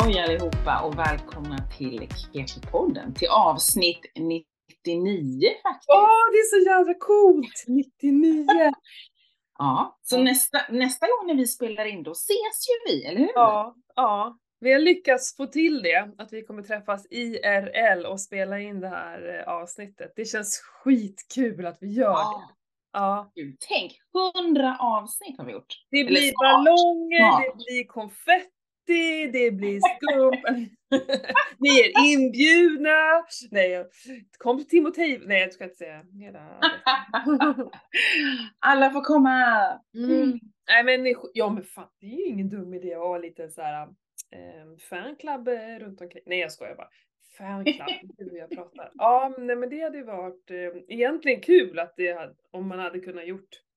Halloj allihopa och välkomna till Keto-podden, till avsnitt 99 faktiskt. Åh, det är så jävla coolt! 99! ja, så nästa, nästa gång när vi spelar in då ses ju vi, eller hur? Ja, ja. Vi har lyckats få till det, att vi kommer träffas IRL och spela in det här eh, avsnittet. Det känns skitkul att vi gör Ja. det. Ja. Gud, tänk, 100 avsnitt har vi gjort. Det blir ballonger, det blir konfetti, det blir skum. Ni är inbjudna. Nej, kom till Timotej. Nej, jag ska inte säga hela. Alla får komma! Mm. Nej men, ja men fan det är ju ingen dum idé att ha lite så här eh, fanclub eh, runt omkring. Nej jag skojar bara. Fanclub, hur jag pratar. Ja men, nej, men det hade ju varit eh, egentligen kul att det hade, om man hade kunnat gjort.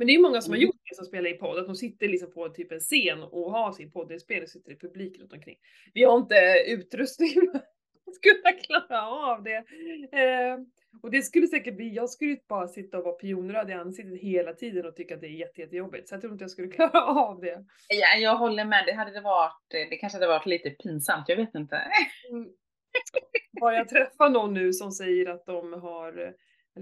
Men det är ju många som har Mm. gjort det som spelar i podd, att de sitter liksom på typ en scen och har sin poddinspelning och sitter i publik runt omkring. Vi har inte utrustning för att kunna klara av det. Eh, och det skulle säkert bli, jag skulle ju bara sitta och vara pionröd i ansiktet hela tiden och tycka att det är jätte, jättejobbigt. Så jag tror inte jag skulle klara av det. Ja, jag håller med, det hade det varit, det kanske hade varit lite pinsamt, jag vet inte. Mm. Bara jag träffar någon nu som säger att de har eh,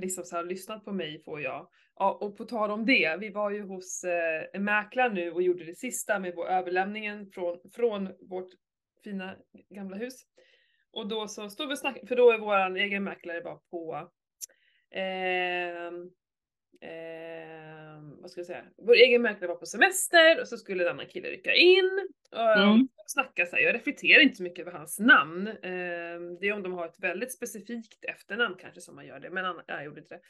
liksom så här, lyssnat på mig får jag. Ja, och på tal om det, vi var ju hos eh, en mäklare nu och gjorde det sista med vår överlämningen från, från vårt fina gamla hus. Och då så stod vi och snackade, för då är våran egen mäklare var på ehm, ehm, vad ska jag säga? Vår egen mäklare var på semester och så skulle en annan kille rycka in. Och Mm. snacka så här. Jag reflekterar inte så mycket över hans namn. Ehm, det är om de har ett väldigt specifikt efternamn kanske som man gör det, men han, jag gjorde inte det.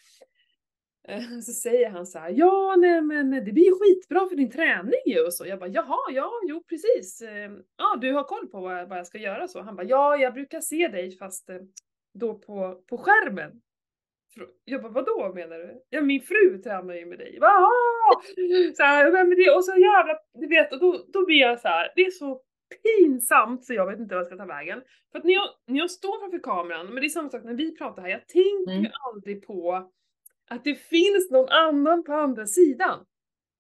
Så säger han så här, ja nej men det blir ju skitbra för din träning ju och så. Jag bara, jaha, ja, jo precis. Ehm, Ja, du har koll på vad jag, vad jag ska göra så. Han bara, ja jag brukar se dig fast eh, då på, på skärmen. Jag bara, vadå menar du? Ja min fru tränar ju med dig. "Ah!" så här, är det? Och så jävla, du vet, och då, då blir jag så här, det är så pinsamt så jag vet inte vad jag ska ta vägen. För att när jag, när jag står framför kameran, men det är samma sak när vi pratar här, jag tänker Mm. aldrig på att det finns någon annan på andra sidan.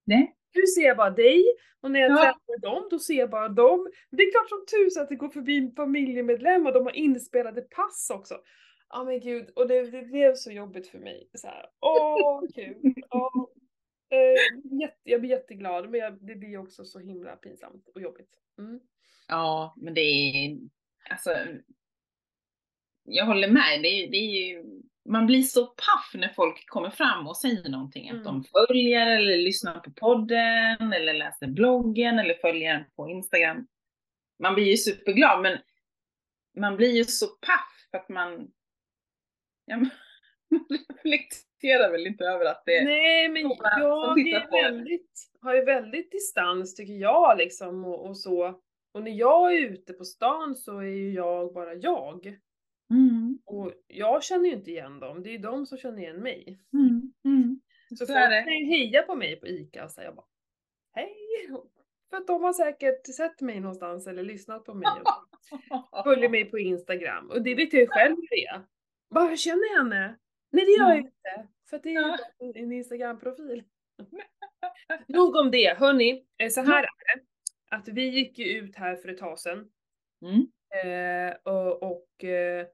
Nej. Nu ser jag bara dig och när jag Ja. träffar dem, då ser jag bara dem. Det är klart som tusan att det går förbi en familjemedlem och de har inspelade pass också. Ja men gud, och det, det blev så jobbigt för mig. Så här, åh kul. Åh. Eh, jätte, jag blir jätteglad men jag, det blir också så himla pinsamt och jobbigt. Mm. Ja, men det är, alltså, jag håller med. Det är, det är ju, man blir så paff när folk kommer fram och säger någonting. Att Mm. de följer eller lyssnar på podden eller läser bloggen eller följer på Instagram. Man blir ju superglad, men man blir ju så paff för att man, ja, man reflekterar väl inte över att det Nej men jag är väldigt, har ju väldigt distans tycker jag liksom och, och så. Och när jag är ute på stan så är ju jag bara jag. Mm, Och jag känner ju inte igen dem, det är ju de som känner igen mig. mm, mm. Så, Så folk kan ju heja på mig på ICA och säga bara Hej! För att de har säkert sett mig någonstans eller lyssnat på mig och följer mig på Instagram. Och det vet jag ju själv hur det är. Bara, jag känner jag henne? Nej det gör jag Ja. inte. För det är ju en Instagram-profil. Nog om det, hörni. Eh, Så här är det. Att vi gick ju ut här för ett tag sedan Mm. eh, och, och eh,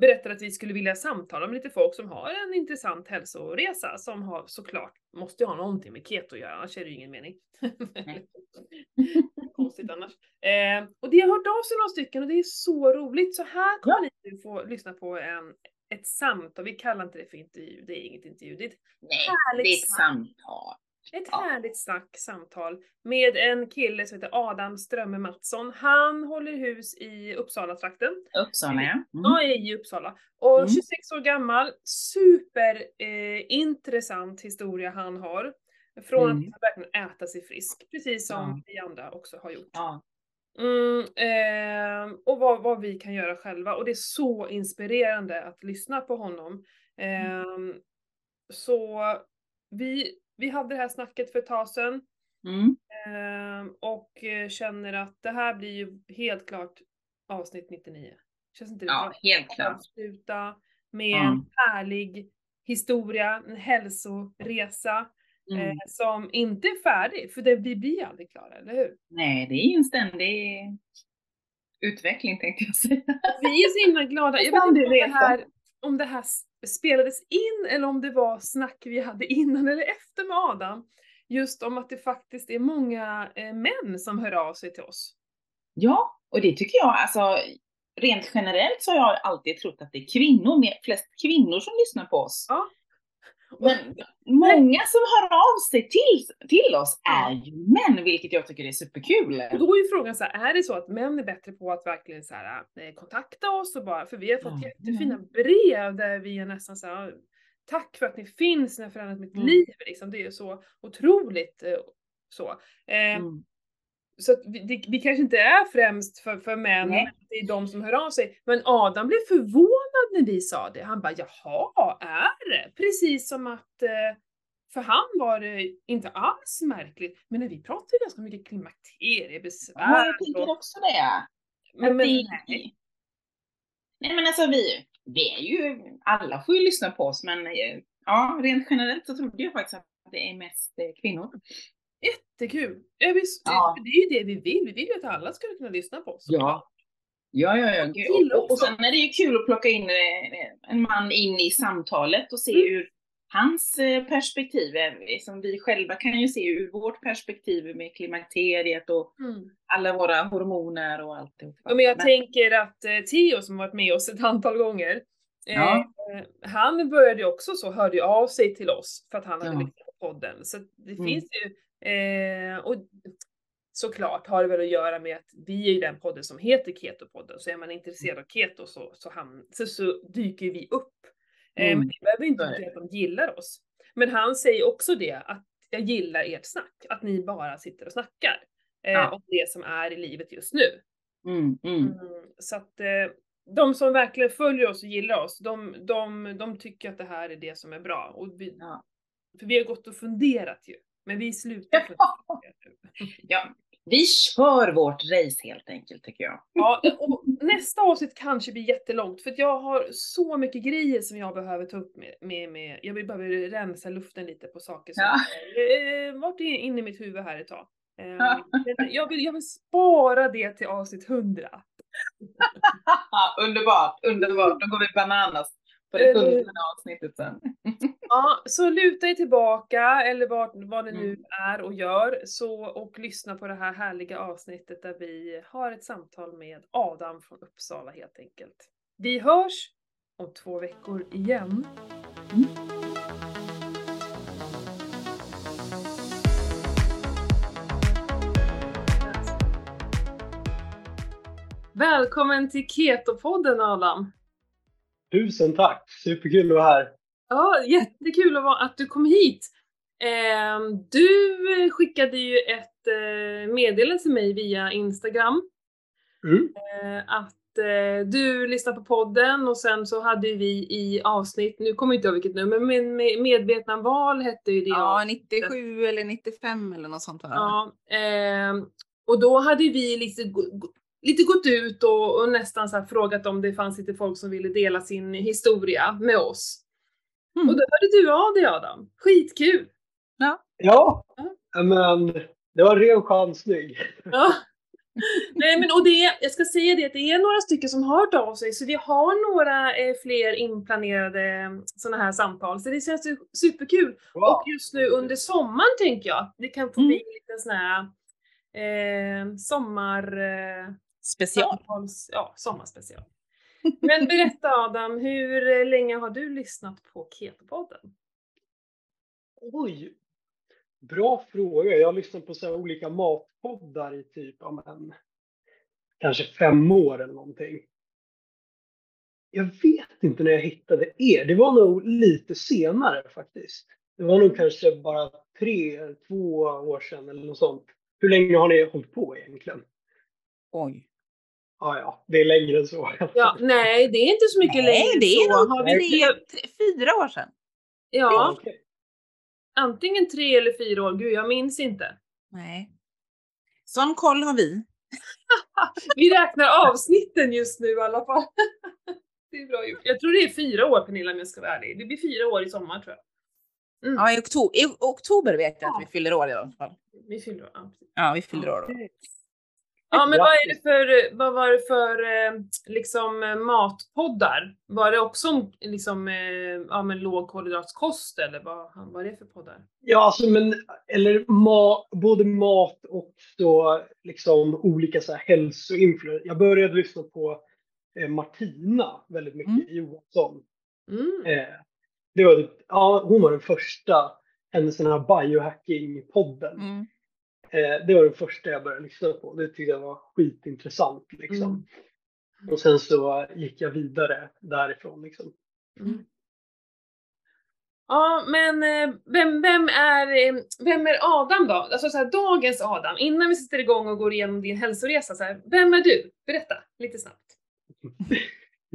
berättade att vi skulle vilja samtala med lite folk som har en intressant hälsoresa som har såklart, måste ju ha någonting med keto att göra, annars är det ju ingen mening. Konstigt annars. Eh, och det har hört av sig några stycken och det är så roligt. Så här kommer ni nu få lyssna på en, ett samtal, vi kallar inte det för intervju, det är inget intervju, det är ett Nej, Härligt det är ett samtal. Ett Ja. härligt snack, samtal med en kille som heter Adam Strömme Mattsson. Han håller hus i Uppsala-trakten. Uppsala ja. Mm. Ja, i Uppsala. Och Mm. 26 år gammal, super eh, historia han har. Från Mm. att verkligen äta sig frisk, precis som Ja. vi andra också har gjort. Ja. Mm, ehm, och vad, vad vi kan göra själva. Och det är så inspirerande att lyssna på honom. Ehm, så vi, vi hade det här snacket för ett tag sedan. Mm. ehm, och eh, känner att det här blir ju helt klart avsnitt 99. Känns inte det ja, bra? helt klart. avsluta med Ja. en härlig historia, en hälsoresa. Mm. eh, som inte är färdig, för det, vi blir aldrig klara, eller hur? Nej, det är ju en ständig utveckling tänkte jag säga. Vi är så himla glada. Jag vet inte om det, här, om det här spelades in eller om det var snack vi hade innan eller efter med Adam. Just om att det faktiskt är många eh, män som hör av sig till oss. Ja, och det tycker jag, alltså rent generellt så har jag alltid trott att det är kvinnor, flest kvinnor som lyssnar på oss. Ja. Men många som hör av sig till, till oss är ju män, vilket jag tycker är superkul. Och då är ju frågan så här, är det så att män är bättre på att verkligen så här, eh, kontakta oss och bara, för vi har fått Ja. jättefina brev där vi är nästan så här, tack för att ni finns, ni har förändrat mitt Mm. liv liksom. Det är så otroligt eh, så. Eh, Mm. Så att vi, det, vi kanske inte är främst för, för män, det är de som hör av sig. Men Adam blev förvånad när vi sa det. Han bara, jaha, är det? Precis som att eh, för han var det inte alls märkligt. Men när vi pratar ju ganska mycket klimakteriebesvär. Ja, jag tänker också det. men, men, det- nej. Nej men alltså vi, vi är ju, alla får ju lyssna på oss men eh, ja, rent generellt så trodde jag faktiskt att det är mest eh, kvinnor. Jättekul! Ja, visst, Ja. Det är ju det vi vill. Vi vill ju att alla ska kunna lyssna på oss. Ja. Ja, ja, ja. Gud. Och, och sen är det ju kul att plocka in eh, en man in i samtalet och se Mm. ur hans eh, perspektiv. eh, Som vi själva kan ju se ur vårt perspektiv med klimakteriet och Mm. alla våra hormoner och allt. Ja, men jag tänker att eh, Theo som varit med oss ett antal gånger, Ja. eh, han började ju också så, hörde ju av sig till oss för att han hade Ja. lyssnat på podden. Så det Mm. finns ju, eh, och såklart har det väl att göra med att vi är ju den podden som heter Keto-podden, så är man intresserad av keto så, så, ham- så, så dyker vi upp. Eh, Mm. Men det behöver inte betyda att de gillar oss. Men han säger också det, att jag gillar ert snack, att ni bara sitter och snackar eh, Ja. om det som är i livet just nu. Mm, mm. Mm, så att eh, de som verkligen följer oss och gillar oss, de, de, de tycker att det här är det som är bra. Och vi, Ja. För vi har gått och funderat ju. Men vi slutar fundera ja. Vi kör vårt race helt enkelt tycker jag. Ja, och nästa avsnitt kanske blir jättelångt för att jag har så mycket grejer som jag behöver ta upp med, med, med jag behöver rensa luften lite på saker som Ja. eh, varit in- inne i mitt huvud här ett tag. Eh, Ja. jag, vill, jag vill spara det till avsnitt 100. underbart, underbart. Då går vi bananas på det hur? hundrade avsnittet sen. Ja, så luta er tillbaka eller vad, vad det nu Mm. är och gör så, och lyssna på det här härliga avsnittet där vi har ett samtal med Adam från Uppsala helt enkelt. Vi hörs om två veckor igen. Välkommen till Keto-podden Adam! Tusen tack! Superkul att vara här. Ja, jättekul att, vara, att du kom hit. Eh, du skickade ju ett eh, meddelande till mig via Instagram Mm. eh, att eh, du lyssnar på podden och sen så hade vi i avsnitt, nu kommer jag inte ihåg vilket nummer, men med, Medvetna val hette ju det Ja, avsnittet. 97 eller 95 eller något sånt va? Ja, ehm, och då hade vi lite, lite gått ut och, och nästan så här frågat om det fanns lite folk som ville dela sin historia med oss. Mm. Och då hörde du av dig Adam. Skitkul! Ja, men det var en ren chansning. Ja. Nej men och det, jag ska säga det att det är några stycken som har hört av sig så vi har några eh, fler inplanerade sådana här samtal så det känns ju superkul. Och just nu under sommaren tänker jag det kan få Mm. bli en liten sån här eh, sommar... Eh, Special. samtals, ja, sommarspecial. Men berätta Adam, hur länge har du lyssnat på Keto-podden? Oj! Bra fråga. Jag har lyssnat på så här olika matpoddar i typ, ja, men, kanske fem år eller någonting. Jag vet inte när jag hittade er. Det var nog lite senare faktiskt. Det var nog kanske bara tre, två år sedan eller något sånt. Hur länge har ni hållit på egentligen? Oj. Ja, ja, det är längre än så. Ja, nej, det är inte så mycket Nej, längre det är så. nog Har vi tre, tre, fyra år sedan. Ja, Okej. antingen tre eller fyra år. Gud, jag minns inte. Nej. Sån koll har vi. Vi räknar avsnitten just nu i alla fall. Det är bra gjort. Jag tror det är fyra år Pernilla om jag ska vara ärlig. Det blir fyra år i sommar tror jag. Mm. Ja, i oktober, i oktober vet jag Ja. att vi fyller år i alla fall. Vi fyller ja, precis. Ja, vi fyller år då. Ja, men vad, är det för, vad var det för eh, liksom, eh, matpoddar? Var det också om liksom, eh, ja, men lågkolhydratskost eller vad var det för poddar? Ja, alltså men, eller ma, både mat och så liksom olika så här hälsoinfluenser. Jag började lyssna på eh, Martina väldigt mycket, Mm. Johansson. Mm. Eh, det var, typ- ja, hon var den första, hennes den här biohacking-podden. Mm. Eh, det var den första jag började lyssna på. Det tyckte jag var skitintressant. Liksom. Mm. Och sen så gick jag vidare därifrån. Liksom. Mm. Ja, men eh, vem, vem, är, eh, vem är Adam då? Alltså så här, dagens Adam, innan vi sätter igång och går igenom din hälsoresa, så här, vem är du? Berätta lite snabbt.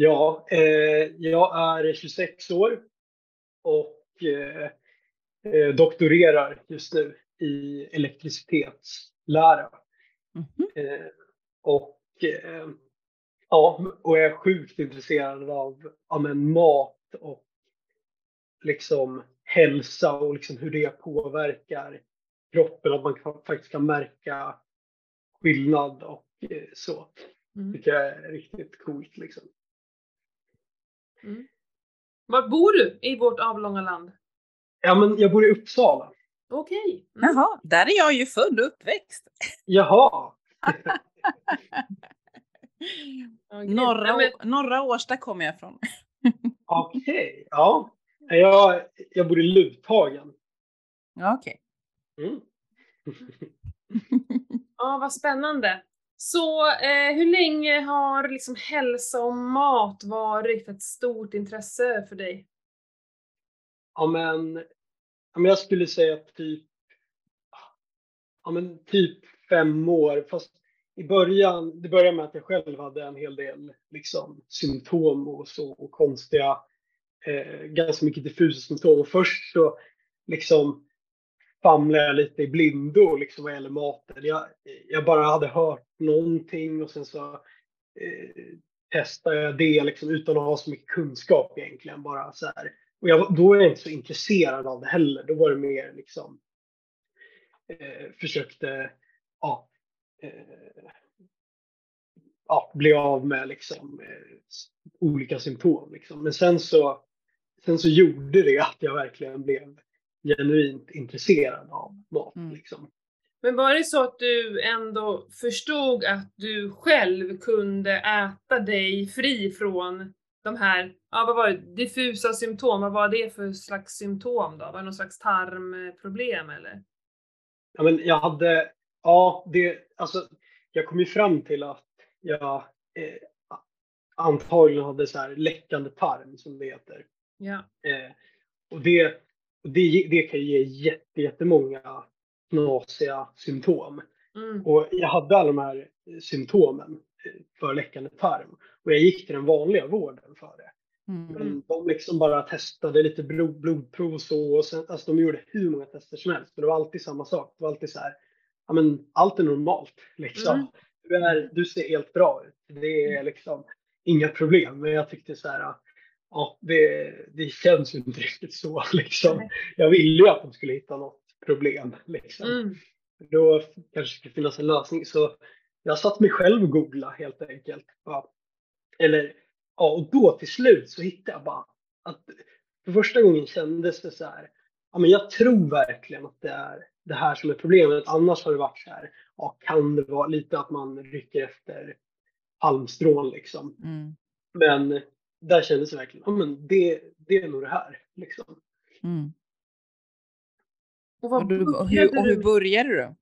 Ja, eh, jag är 26 år och eh, eh, doktorerar just nu i elektricitetslära. Mhm. Eh, och eh, ja, och jag är sjukt intresserad av ja, men mat och liksom hälsa och liksom hur det påverkar kroppen. Att man kan, faktiskt kan märka skillnad och eh, så. Mm. tycker jag är riktigt coolt liksom. Var bor du i vårt avlånga land? Ja, men jag bor i Uppsala. Okej. Mm. Jaha, där är jag ju född och uppväxt. Jaha. Norra, men- norra Årsta kommer jag ifrån. okej. Ja, jag, jag bor i Luthagen. Ja, okej. Mm. Ja, vad spännande. Så eh, hur länge har liksom hälsa och mat varit ett stort intresse för dig? Ja, men, men jag skulle säga typ, ja, men typ fem år. Fast i början, det började med att jag själv hade en hel del liksom, symptom och så och konstiga, eh, ganska mycket diffusa symptom. Och först så liksom famlade jag lite i blindo liksom vad gäller maten. Jag, jag bara hade hört någonting och sen så eh, testade jag det liksom utan att ha så mycket kunskap egentligen. Bara så här. Och jag, då är jag inte så intresserad av det heller. Då var det mer liksom eh, försökte ja, eh, ja, bli av med liksom, eh, olika symptom. Liksom. Men sen så, sen så gjorde det att jag verkligen blev genuint intresserad av mat. Mm. Liksom. Men var det så att du ändå förstod att du själv kunde äta dig fri från de här, ja vad var det, diffusa symptom? Vad var det för slags symptom då? Var det någon slags tarmproblem eller? Ja, men jag hade, ja, det, alltså, jag kom ju fram till att jag eh, antagligen hade så här läckande tarm som det heter. Ja. Eh, och det, det, det kan ju ge jätte, jättemånga knasiga symptom. Mm. Och jag hade alla de här symptomen för läckande tarm. Och jag gick till den vanliga vården för det. Mm. Men de liksom bara testade lite blod, blodprov och så. Och sen, alltså de gjorde hur många tester som helst. Men det var alltid samma sak. Det var alltid så här, ja men allt är normalt. Liksom. Mm. Du, är, du ser helt bra ut. Det är liksom inga problem. Men jag tyckte så här, ja det, det känns ju inte riktigt så liksom. Jag ville ju att de skulle hitta något problem. Liksom. Mm. Då kanske det skulle finnas en lösning. Så jag satt mig själv och googlade helt enkelt. Ja. Eller, ja, och då till slut så hittade jag bara att för första gången kändes det så här. Ja, men jag tror verkligen att det är det här som är problemet. Annars har det varit så här. Ja, kan det vara lite att man rycker efter halmstrån liksom. Mm. Men där kändes det verkligen. Ja, men det, det är nog det här liksom. Mm. Och vad Och, du, och, hur, och hur började du?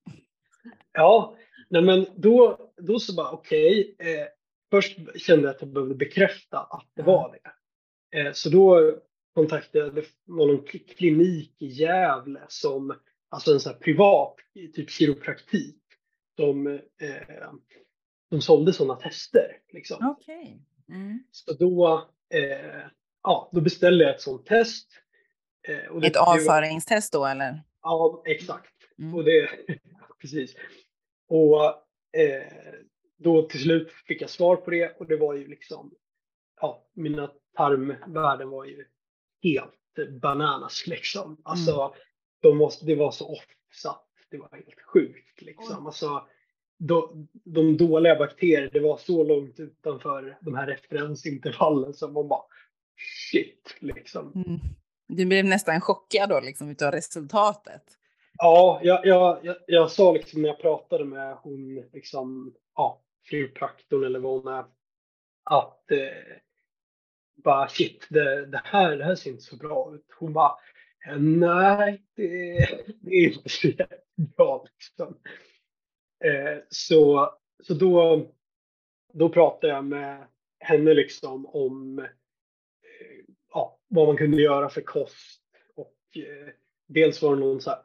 Ja, nej men då, då så bara okej. eh, först kände jag att jag behövde bekräfta att det var det. Eh, så då kontaktade jag, någon kli- klinik i Gävle som, alltså en sån här privat, typ kiropraktik, som, eh, som sålde sådana tester. Liksom. Okej. Mm. Så då, eh, ja, då beställde jag ett sånt test. Eh, det- Ett avföringstest då eller? Ja, exakt. Mm. Och det, precis. Och eh, då till slut fick jag svar på det och det var ju liksom, ja, mina tarmvärden var ju helt bananas liksom. Alltså, de måste, det var så off så att det var helt sjukt liksom. Alltså, de, de dåliga bakterierna, det var så långt utanför de här referensintervallen som man bara shit liksom. Mm. Du blev nästan chockad då liksom utav resultatet. Ja, jag, jag, jag, jag sa liksom när jag pratade med hon, liksom, ja, kiropraktorn eller vad hon är, att eh, bara shit, det, det, här, det här ser inte så bra ut. Hon bara, nej, det, det är inte så bra liksom. Eh, så, så då, då pratade jag med henne liksom om eh, ja, vad man kunde göra för kost och eh, dels var det någon så här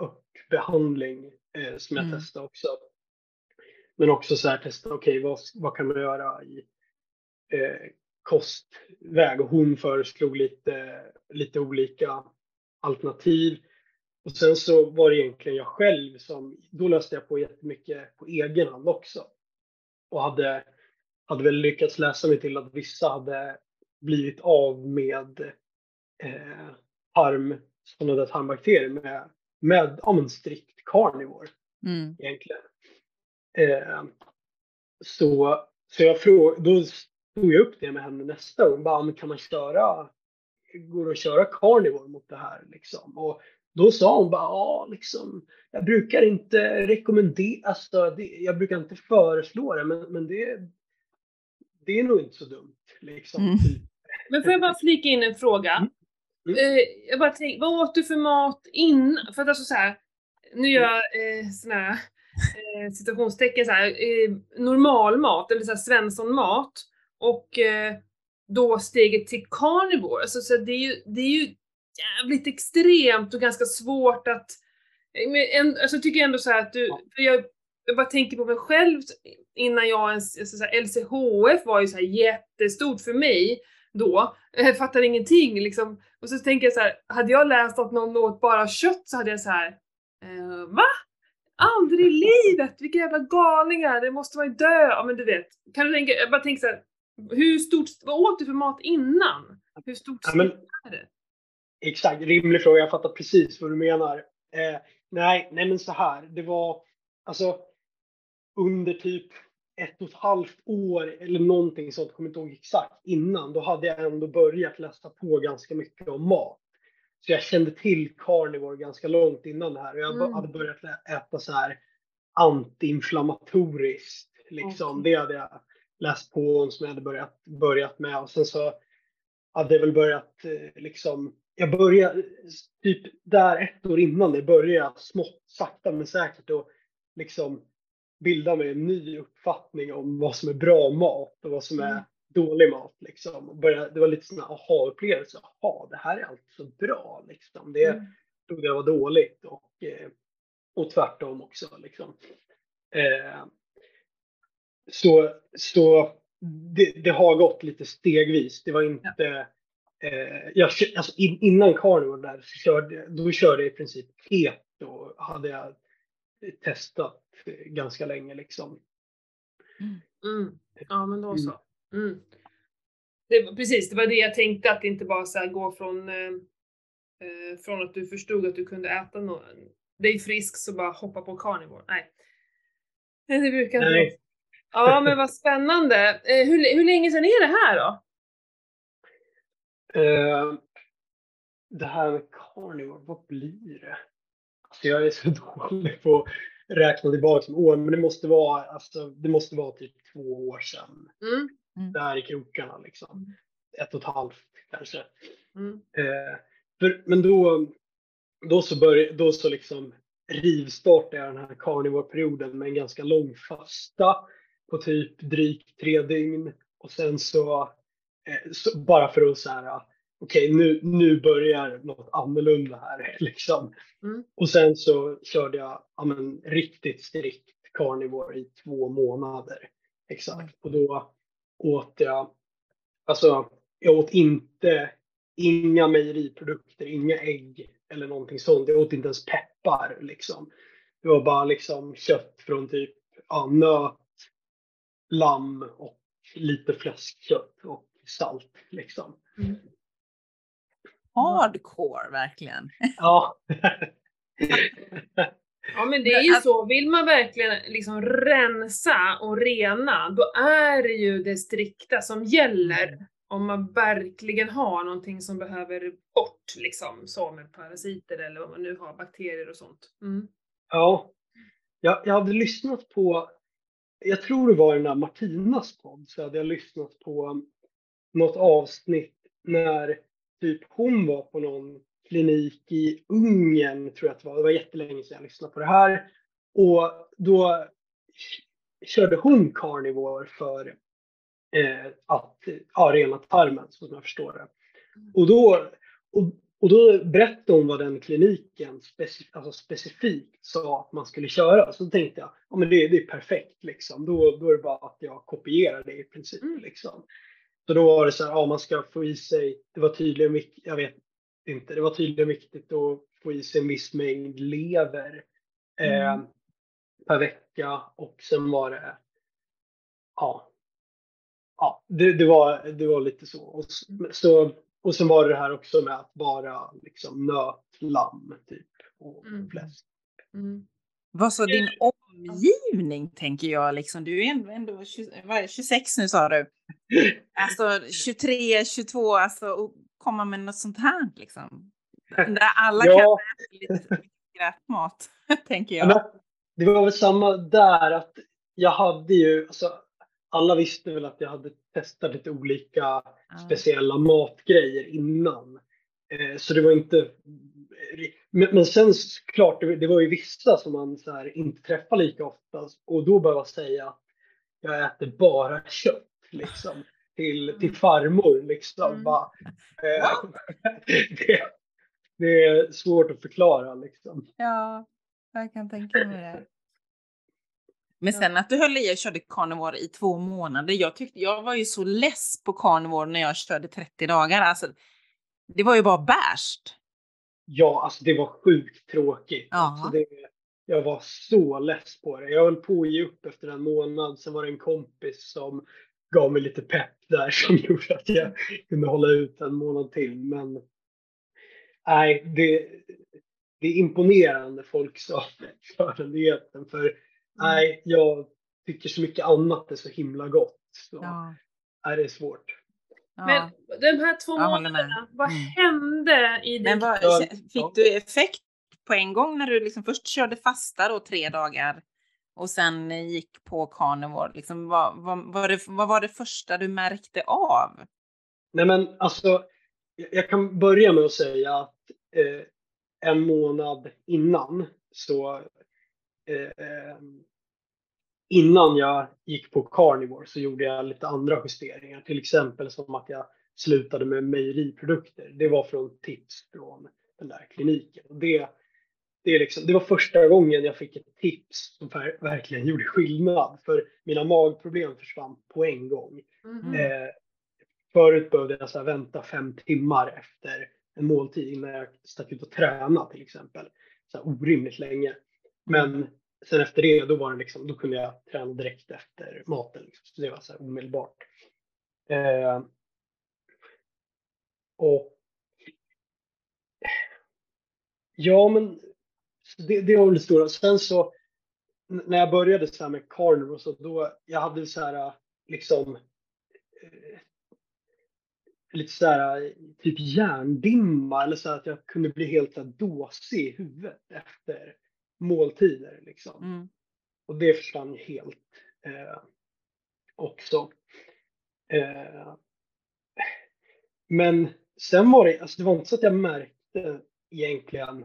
örtbehandling eh, som jag Mm. testade också. Men också så här testa, okej vad, vad kan man göra i eh, kostväg? Och hon föreslog lite, lite olika alternativ. Och sen så var det egentligen jag själv som, då löste jag på jättemycket på egen hand också. Och hade, hade väl lyckats läsa mig till att vissa hade blivit av med eh, tarm, sådana där tarmbakterier med, med ja, men strikt carnivore Mm. egentligen. Eh, så, så jag frågade, då tog jag upp det med henne nästa gång. Bara, men kan man köra, går det att köra carnivore mot det här liksom? Och då sa hon bara, ja liksom, jag brukar inte rekommendera, alltså, det, jag brukar inte föreslå det, men, men det, det är nog inte så dumt. Liksom, Mm. Men får jag bara flika in en fråga? Mm. Mm. Eh, jag bara tänker, vad åt du för mat innan? För att alltså så här, nu gör jag eh, såna här eh, citationstecken så här, eh, normal mat eller så här svenssonmat och eh, då steget till carnivore. Alltså, så det, är ju, det är ju jävligt extremt och ganska svårt att eh, men en, alltså, jag tycker ändå så här att du, jag, jag bara tänker på mig själv innan jag ens, alltså, så här, LCHF var ju så här jättestort för mig då. Jag fattar ingenting liksom. Och så tänker jag så här, hade jag läst att någon åt bara kött så hade jag så här, eh, va? Aldrig i livet! Vilka jävla galningar! Det måste vara dö! Ja men du vet. Kan du tänka, jag bara tänker så här, hur stort, vad åt du för mat innan? Hur stort Ja, men- är det? Exakt, rimlig fråga. Jag fattar precis vad du menar. Eh, nej, nej, men så här. Det var alltså under typ ett och ett halvt år eller någonting sånt, kommer inte ihåg exakt, innan, då hade jag ändå börjat läsa på ganska mycket om mat. Så jag kände till carnivore ganska långt innan det här och jag Mm. hade börjat äta så här antiinflammatoriskt. Liksom. Okej. Det hade jag läst på om som jag hade börjat, börjat med och sen så hade jag väl börjat eh, liksom, jag började typ där ett år innan det började jag smått, sakta men säkert och liksom bilda mig en ny uppfattning om vad som är bra mat och vad som är Mm. dålig mat. Liksom. Och började, det var lite sån här aha-upplevelse. Jaha, det här är alltså bra. Liksom. Det Mm. trodde jag var dåligt och, eh, och tvärtom också. Liksom. Eh, så så det, det har gått lite stegvis. Det var inte... Eh, jag, alltså in, innan carnivore där så körde, då körde jag i princip keto. Hade jag testat ganska länge liksom. Mm. Ja men då så. Mm. Det, var- precis, det var det jag tänkte att det inte bara så här gå från, eh, eh, från att du förstod att du kunde äta no dig frisk så bara hoppa på carnivore. Nej. Nej, Det brukar inte Nej. Ja men vad spännande. Eh, hur, hur länge sedan är det här då? Eh, det här med carnivore, vad blir det? Alltså jag är så dålig på att räkna tillbaka som år, men det måste vara, alltså, det måste vara typ två år sedan. Mm. Där i krokarna liksom. Ett och ett halvt kanske. Mm. Eh, för, men då, då så, börj, då så liksom rivstartade jag den här carnivore-perioden med en ganska lång fasta på typ drygt tre dygn. Och sen så, eh, så bara för att så här, okej nu, nu börjar något annorlunda här liksom. Mm. Och sen så körde jag ja, men, riktigt strikt carnivore i två månader. Exakt. Och då åt jag, alltså jag åt inte, inga mejeriprodukter, inga ägg eller någonting sånt. Jag åt inte ens peppar liksom. Det var bara liksom kött från typ ja, nöt, lamm och lite fläskkött och salt liksom. Mm. Hardcore verkligen. Ja. Ja men det är ju så, vill man verkligen liksom rensa och rena, då är det ju det strikta som gäller. Om man verkligen har någonting som behöver bort, liksom, med parasiter eller vad man nu har, bakterier och sånt. Mm. ja. Jag, jag hade lyssnat på, jag tror det var den där Martinas podd, så hade jag lyssnat på något avsnitt när typ hon var på någon klinik i Ungern, tror jag att det var. Det var jättelänge sedan jag lyssnade på det här. Och då körde hon carnivore för eh, att ja, rena tarmen, så som jag förstår det. Och då, och, och då berättade hon vad den kliniken specif alltså specifikt sa att man skulle köra. Så då tänkte jag, ja men det, det är perfekt liksom. Då, då är det bara att jag kopierar det i princip. Mm. Liksom. Så då var det så här, ja man ska få i sig, det var tydligen, jag vet inte, det var tydligen viktigt att få i sig en viss mängd lever eh, Mm. per vecka och sen var det, ja, ja det, det, var, det var lite så. Och, så. och sen var det det här också med att bara liksom nöt, lamm typ och Mm. fläsk. Mm. Vad så din omgivning tänker jag liksom. Du är ändå, ändå 20, vad är det, 26 nu sa du. Alltså 23, 22, alltså och komma med något sånt här liksom. Där alla kan Ja, äta lite skräpmat, tänker Ja, jag. men det var väl samma där att jag hade ju, alltså alla visste väl att jag hade testat lite olika Ja. speciella matgrejer innan. Eh, så det var inte, men, men sen klart, det, det var ju vissa som man så här, inte träffar lika ofta och då behöva säga att jag äter bara kött liksom. Till, till farmor liksom. Mm. Bara, eh, det, det är svårt att förklara liksom. Ja, jag kan tänka mig det. Men sen att du höll i och körde carnivore i två månader. Jag, tyckte, jag var ju så less på carnivore när jag körde 30 dagar. Alltså, det var ju bara bärst. Ja, alltså det var sjukt tråkigt. Ja. Alltså det, jag var så less på det. Jag höll på att ge upp efter en månad. Sen var det en kompis som gav mig lite pepp där som gjorde att jag kunde hålla ut en månad till. Men nej, det, det är imponerande folk sa erfarenheten. För nej, jag tycker så mycket annat är så himla gott. Så Ja. nej, det är svårt. Men de här två månaderna, vad Mm. hände i Men din... vad, Ja, fick du effekt på en gång när du liksom först körde fasta då tre dagar och sen gick på carnivore? Liksom, vad, vad, vad, det, vad var det första du märkte av? Nej men alltså, jag jag kan börja med att säga att eh, en månad innan så eh, eh, innan jag gick på carnivore så gjorde jag lite andra justeringar. Till exempel som att jag slutade med mejeriprodukter. Det var från tips från den där kliniken. Det, det, liksom, det var första gången jag fick ett tips som ver- verkligen gjorde skillnad. För mina magproblem försvann på en gång. Mhm. Eh, förut behövde jag så vänta fem timmar efter en måltid innan jag stack ut och träna till exempel. Så orimligt länge. Men sen efter det, då var det liksom, då kunde jag träna direkt efter maten. Liksom. Så det var så här omedelbart. Eh, och Ja, men det, det var väl det stora. Sen så när jag började så här med carnivore så då, jag hade så här eh, liksom eh, lite så här eh, typ hjärndimma eller så här att jag kunde bli helt så här dåsig i huvudet efter måltider liksom. Mm. Och det försvann ju helt eh, också. Eh, men sen var det, alltså det var inte så att jag märkte egentligen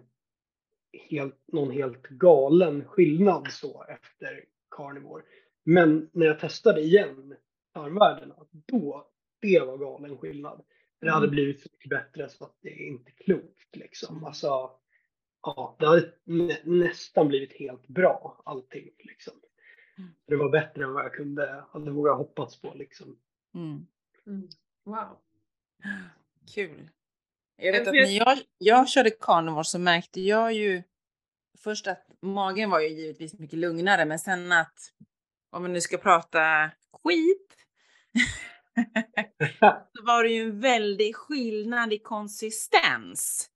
helt, någon helt galen skillnad så efter carnivore. Men när jag testade igen tarmvärdena, då, det var galen skillnad. Det hade Mm. blivit så mycket bättre så att det är inte klokt liksom. Alltså, ja, det hade nä, nästan blivit helt bra allting liksom. Mm. Det var bättre än vad jag kunde, hade vågat hoppats på liksom. Mm. Mm. Wow. Kul. Jag vet att när jag, jag körde carnivore så märkte jag ju först att magen var ju givetvis mycket lugnare, men sen att om vi nu ska prata skit så var det ju en väldig skillnad i konsistens.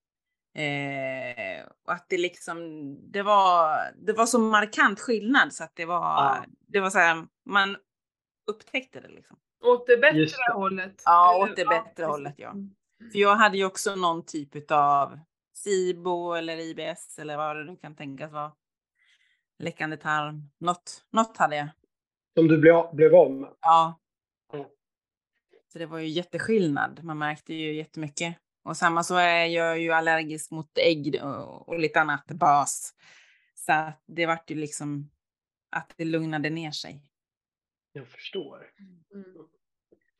Eh, och att det liksom, det var, det var så markant skillnad så att det var, ja. det var så här, man upptäckte det liksom. Åt det bättre det. hållet? Ja, åt det bättre ja, hållet ja. Mm. För jag hade ju också någon typ av SIBO eller IBS eller vad det nu kan tänkas vara. Läckande tarm. Något, något hade jag. Som du blev, blev av med? Ja. Så det var ju jätteskillnad. Man märkte ju jättemycket. Och samma så är jag ju allergisk mot ägg och, lite annat bas. Så det vart ju liksom att det lugnade ner sig. Jag förstår. Mm.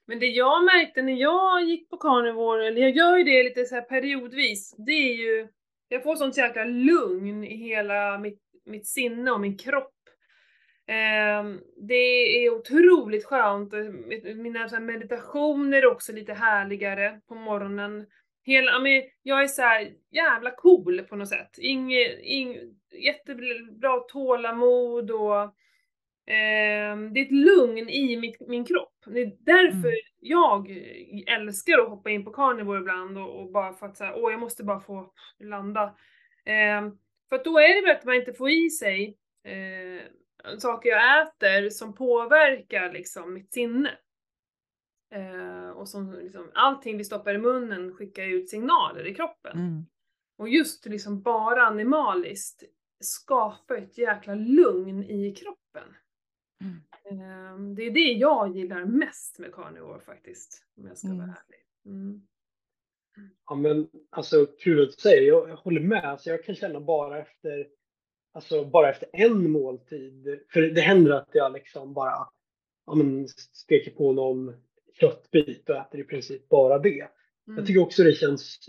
Men det jag märkte när jag gick på carnivore, eller jag gör ju det lite så här periodvis, det är ju, jag får sånt jäkla lugn i hela mitt, mitt sinne och min kropp. Eh, det är otroligt skönt. Mina meditationer är också lite härligare på morgonen. Hela, men jag är så här jävla cool på något sätt. Inge, ing, jättebra tålamod och Eh, det är ett lugn i mitt, min kropp. Det är därför mm. jag älskar att hoppa in på carnivore ibland och, och bara för att säga, åh jag måste bara få landa. Eh, för att då är det väl att man inte får i sig eh, saker jag äter som påverkar liksom mitt sinne. Eh, och som liksom, allting vi stoppar i munnen skickar ut signaler i kroppen. Mm. Och just liksom bara animaliskt skapar ett jäkla lugn i kroppen. Mm. Ehm, det är det jag gillar mest med carnivore faktiskt, om jag ska mm. vara ärlig. Mm. Ja men alltså kul att du säger, jag, jag håller med. Alltså, jag kan känna bara efter, alltså, bara efter en måltid, för det händer att jag liksom bara ja, men, steker på någon köttbit och äter i princip bara det. Mm. Jag tycker också det känns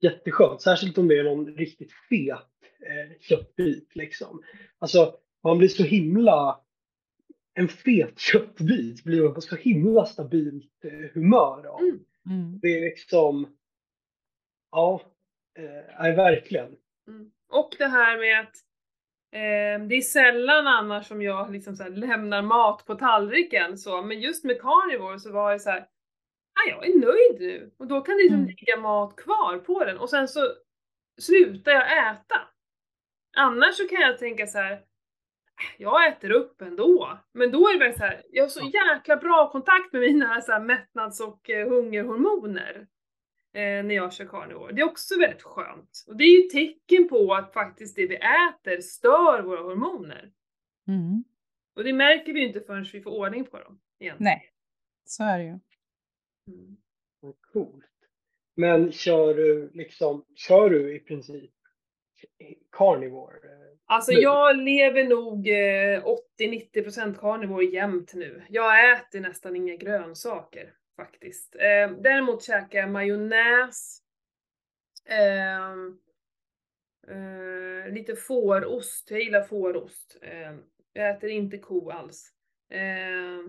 jätteskönt, särskilt om det är någon riktigt fet eh, köttbit. Liksom. Alltså, man blir så himla en fet köttbit blir man på så himla stabilt eh, humör av. Mm. Mm. Det är liksom, ja, eh, verkligen. Mm. Och det här med att det är sällan annars som jag liksom så lämnar mat på tallriken så, men just med carnivore så var det så här, ah, jag är nöjd nu och då kan det liksom mm. ligga mat kvar på den och sen så slutar jag äta. Annars så kan jag tänka så här, jag äter upp ändå. Men då är det väl så här, jag har så jäkla bra kontakt med mina så här mättnads och eh, hungerhormoner när jag kör carnivore. Det är också väldigt skönt. Och det är ju tecken på att faktiskt det vi äter stör våra hormoner. Mm. Och det märker vi ju inte förrän vi får ordning på dem. Egentligen. Nej, så är det ju. Mm. Coolt. Men kör du liksom, kör du i princip carnivore? Alltså jag lever nog 80-90% eh, carnivore jämt nu. Jag äter nästan inga grönsaker faktiskt. Eh, däremot käkar jag majonnäs, eh, eh, lite fårost, jag gillar fårost. Eh, jag äter inte ko alls. Eh,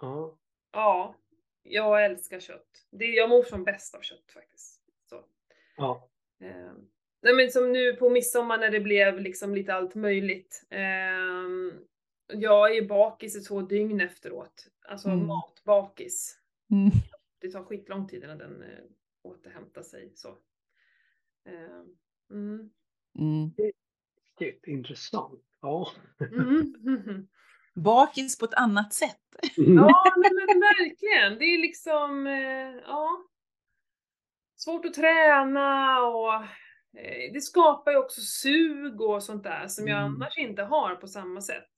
ja. ja, jag älskar kött. Det, jag mår som bäst av kött faktiskt. Så. Ja. Nej men som nu på midsommar när det blev liksom lite allt möjligt. Eh, jag är bakis i två dygn efteråt. Alltså mm. matbakis. Mm. Det tar skitlång tid innan den eh, återhämtar sig. Så. Eh, mm. Mm. Det är intressant. Ja. Mm. Bakis på ett annat sätt. Ja, men verkligen. Det är liksom, eh, ja. Svårt att träna och Eh, det skapar ju också sug och sånt där som jag mm. annars inte har på samma sätt.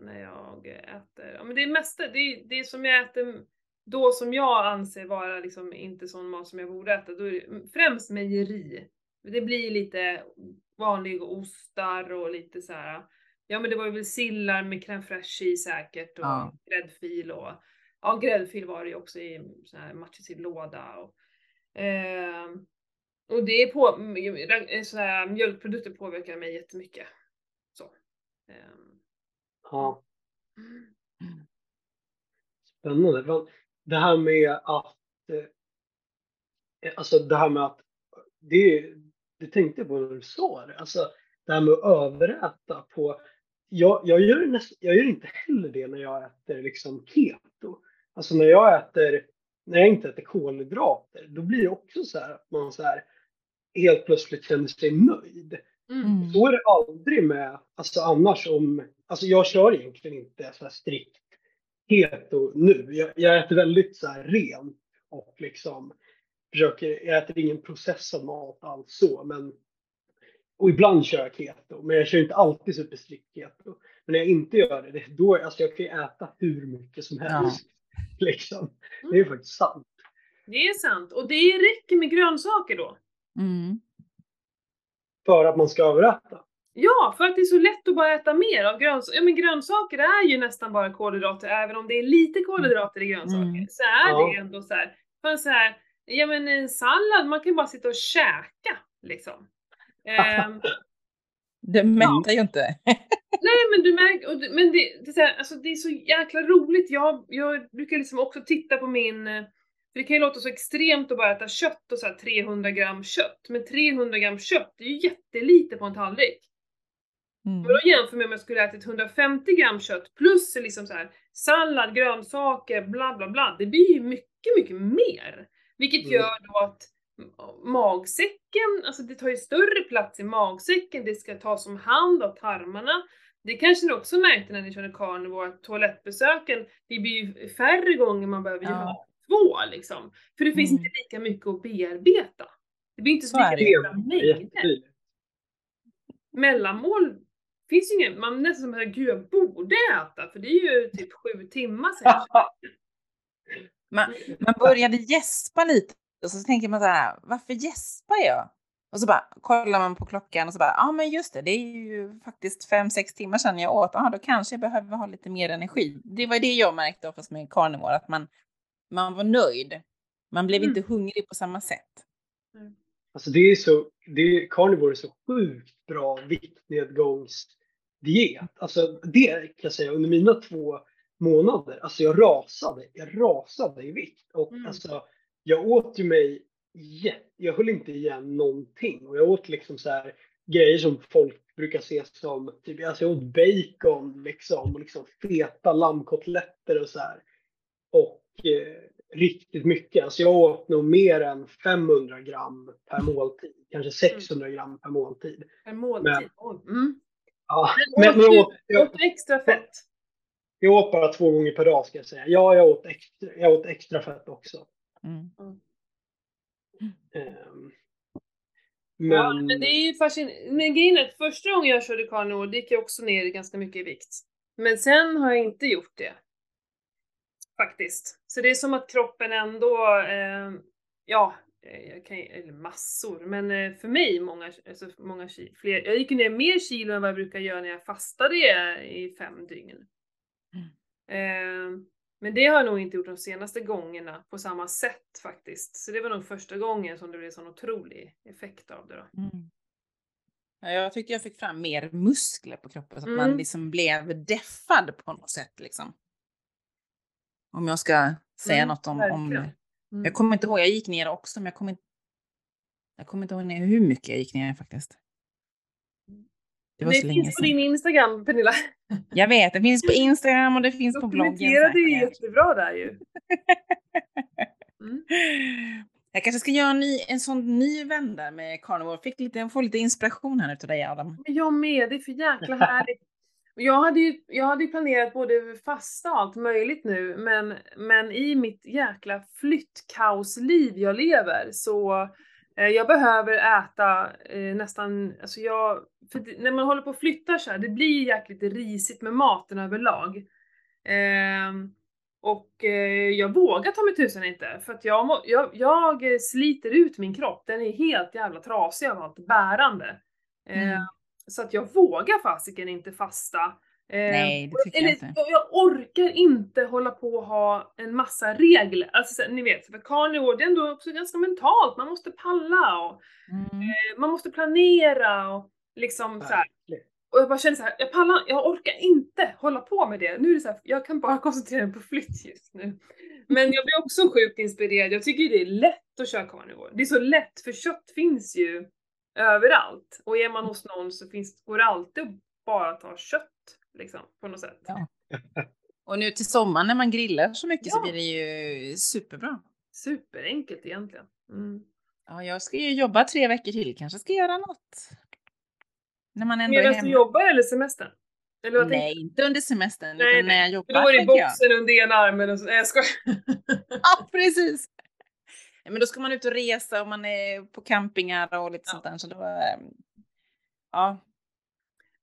När jag äter, ja men det är mesta, det är, det är som jag äter då som jag anser vara liksom inte sån mat som jag borde äta, då är det främst mejeri. Det blir lite vanliga ostar och lite så här. ja men det var ju väl sillar med crème fraîche i säkert och ja. gräddfil och, ja gräddfil var det ju också i sån här matchisill låda och, eh, och det är på, så här, mjölkprodukter påverkar mig jättemycket. Så. Um. Ja. Spännande. Det här med att, eh, alltså det här med att, det, det tänkte jag på när du sa det, alltså det här med att överäta på, jag, jag, gör näst, jag gör inte heller det när jag äter liksom keto. Alltså när jag äter, när jag inte äter kolhydrater, då blir det också så här att man så här helt plötsligt känner sig nöjd. Mm. Så är det aldrig med, alltså annars om, alltså jag kör egentligen inte så här strikt keto nu. Jag, jag äter väldigt så här rent och liksom försöker, jag äter ingen processad mat alls så, men och ibland kör jag keto, men jag kör inte alltid superstrikt keto. Men när jag inte gör det, det då, alltså jag kan ju äta hur mycket som helst. Liksom. Det är faktiskt sant. Det är sant. Och det räcker med grönsaker då. Mm. För att man ska överäta. Ja, för att det är så lätt att bara äta mer av grönsaker. Ja men grönsaker är ju nästan bara kolhydrater, även om det är lite kolhydrater i grönsaker. Mm. Så är Ja. det ändå så här. För så här, ja men en sallad, man kan bara sitta och käka liksom. Ehm, Det mättar ju inte. nej men du märker, men det, det, är så här, alltså, det är så jäkla roligt. Jag, jag brukar liksom också titta på min, för det kan ju låta så extremt att bara äta kött och så här 300 gram kött. Men 300 gram kött, det är ju jättelite på en tallrik. Mm. Då jämför med om jag skulle ätit 150 gram kött plus liksom så här sallad, grönsaker, bla bla bla. Det blir ju mycket, mycket mer. Vilket Mm. gör då att magsäcken, alltså det tar ju större plats i magsäcken, det ska tas om hand av tarmarna. Det kanske ni också märkte när ni körde carnivore, att toalettbesöken, det blir ju färre gånger man behöver Ja. göra två liksom. För det finns Mm. inte lika mycket att bearbeta. Det blir inte så, Så är mängder mellanmål finns ju ingen, man nästan som att gud jag borde äta för det är ju typ sju timmar sedan. Man, man började gäspa lite och så tänker man så här, varför gäspar jag? Och så bara kollar man på klockan och så bara, ja ah, men just det, det är ju faktiskt fem, sex timmar sedan jag åt. Ja, då kanske jag behöver ha lite mer energi. Det var det jag märkte oftast med carnivore, att man, man var nöjd. Man blev Mm. inte hungrig på samma sätt. Alltså det är så, det är, carnivore är så sjukt bra viktnedgångsdiet. Alltså det kan jag säga under mina två månader, alltså jag rasade, jag rasade i vikt. Och Mm. alltså jag åt ju mig, jag höll inte igen någonting. Och jag åt liksom så här grejer som folk brukar se som, typ, alltså jag åt bacon liksom, och liksom feta lammkotletter och så här. Och eh, riktigt mycket. Alltså jag åt nog mer än 500 gram per måltid. Kanske 600 gram per måltid. Per måltid. Oj. Mm. Ja, Men men, men jag, åt, Åt jag, du extra fett? jag åt bara två gånger per dag ska jag säga. Ja, jag åt extra, jag åt extra fett också. Mm. Ehm, Ja, men, men det är ju fascinerande. Men grejen är att första gången jag körde det gick jag också ner ganska mycket i vikt. Men sen har jag inte gjort det. Faktiskt. Så det är som att kroppen ändå, eh, ja, jag kan, eller massor, men eh, för mig många, alltså många fler. Jag gick ner mer kilo än vad jag brukar göra när jag fastade i fem dygn. Eh, men det har jag nog inte gjort de senaste gångerna på samma sätt faktiskt. Så det var nog första gången som det blev sån otrolig effekt av det då. Mm. Ja, jag tyckte jag fick fram mer muskler på kroppen så att Mm. man liksom blev deffad på något sätt liksom. Om jag ska säga Mm, något om, om. Mm. Jag kommer inte ihåg, jag gick ner också, men jag kommer inte, jag kommer inte ihåg ner hur mycket jag gick ner faktiskt. Det var det finns på din Instagram Pernilla. Jag vet, det finns på Instagram och det finns på bloggen. Dokumenterade ju säkert. jättebra där ju. Mm. Jag kanske ska göra en, ny, en sån ny vända med carnivore. Fick lite, jag får lite inspiration här utav dig Adam. Jag med, det är för jäkla härligt. Jag hade, ju, jag hade planerat både fasta och allt möjligt nu, men, men i mitt jäkla flyttkaosliv jag lever så eh, jag behöver äta eh, nästan, alltså jag, för när man håller på och flyttar så här, det blir ju jäkligt risigt med maten överlag. Eh, och eh, jag vågar ta mig tusan inte, för att jag, må, jag, jag sliter ut min kropp, den är helt jävla trasig av allt bärande. Ehm, mm. Så att jag vågar fasiken inte fasta. Eh, Nej, det tycker jag eller, inte. Jag, jag orkar inte hålla på och ha en massa regler. Alltså så, ni vet, för carnivore det är ändå också ganska mentalt. Man måste palla och Mm. eh, man måste planera och liksom så här. Och jag bara känner så här, jag pallar, jag orkar inte hålla på med det. Nu är det så här, jag kan bara koncentrera mig på flytt just nu. Men jag blir också sjukt inspirerad. Jag tycker ju det är lätt att köra carnivore. Det är så lätt, för kött finns ju överallt. Och är man hos någon så finns, går det alltid att bara ta kött, liksom, på något sätt. Ja. Och nu till sommaren när man grillar så mycket Ja. så blir det ju superbra. Superenkelt egentligen. Mm. Ja, jag ska ju jobba tre veckor till, kanske ska göra något. När man ändå är Medan du hemma. jobbar eller semestern? Eller Nej, inte under semestern, Nej, utan när jag jobbar. Då är det tänker jag. boxen under ena armen och så, nej jag skojar. Ja, precis. Ja, men då ska man ut och resa och man är på campingar och lite Ja. sånt där. Så då, ehm, ja,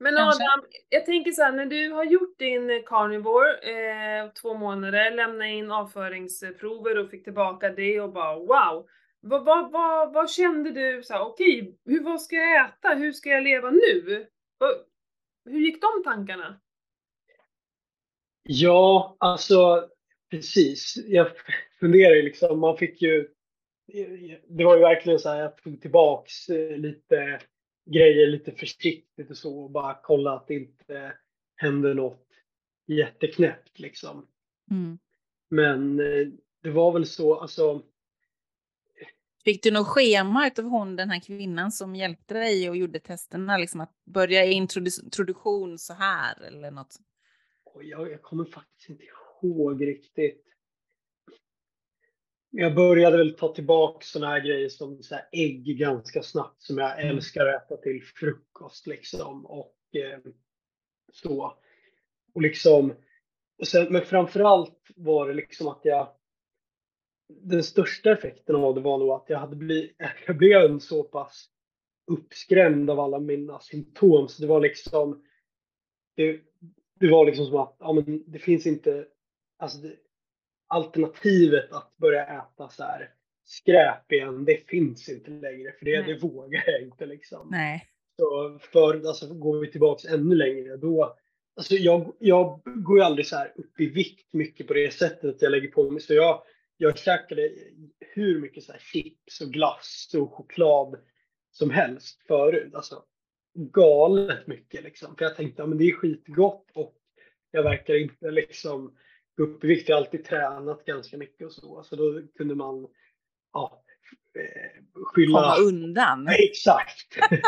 Men Kanske. Adam, jag tänker så här, när du har gjort din eh, carnivore eh, två månader, lämnat in avföringsprover och fick tillbaka det och bara wow. Vad, vad, vad, vad kände du? Så här, Okej, hur, vad ska jag äta? Hur ska jag leva nu? Hur gick de tankarna? Ja, alltså precis. Jag funderar ju liksom, man fick ju... Det var ju verkligen så här, jag tog tillbaks eh, lite grejer lite försiktigt och så och bara kolla att det inte händer något jätteknäppt liksom. mm. Men eh, det var väl så, alltså Fick du något schema utav hon, den här kvinnan som hjälpte dig och gjorde testerna? Liksom att börja introdu- introduktion så här eller något? jag, jag kommer faktiskt inte ihåg riktigt. Jag började väl ta tillbaka sådana här grejer som så ägg ganska snabbt som jag Mm. älskar att äta till frukost liksom. Och eh, så. Och liksom, och sen, men framförallt var det liksom att jag den största effekten av det var nog att jag hade blivit, jag blev en så pass uppskrämd av alla mina symptom så det var liksom det, det var liksom som att ja, men det finns inte alltså det, alternativet att börja äta så här skräp igen, det finns inte längre för det, Nej. det vågar jag inte liksom. Nej. Så för, alltså, går vi tillbaks ännu längre då, alltså jag, jag går ju aldrig så här upp i vikt mycket på det sättet att jag lägger på mig. Så jag, jag käkade hur mycket så här chips och glass och choklad som helst förut. Alltså galet mycket liksom. För jag tänkte, ja men det är skitgott och jag verkar inte liksom upp i vikt. Jag har alltid tränat ganska mycket och så. Så då kunde man ja, eh, skylla. Komma undan. Ja, Exakt.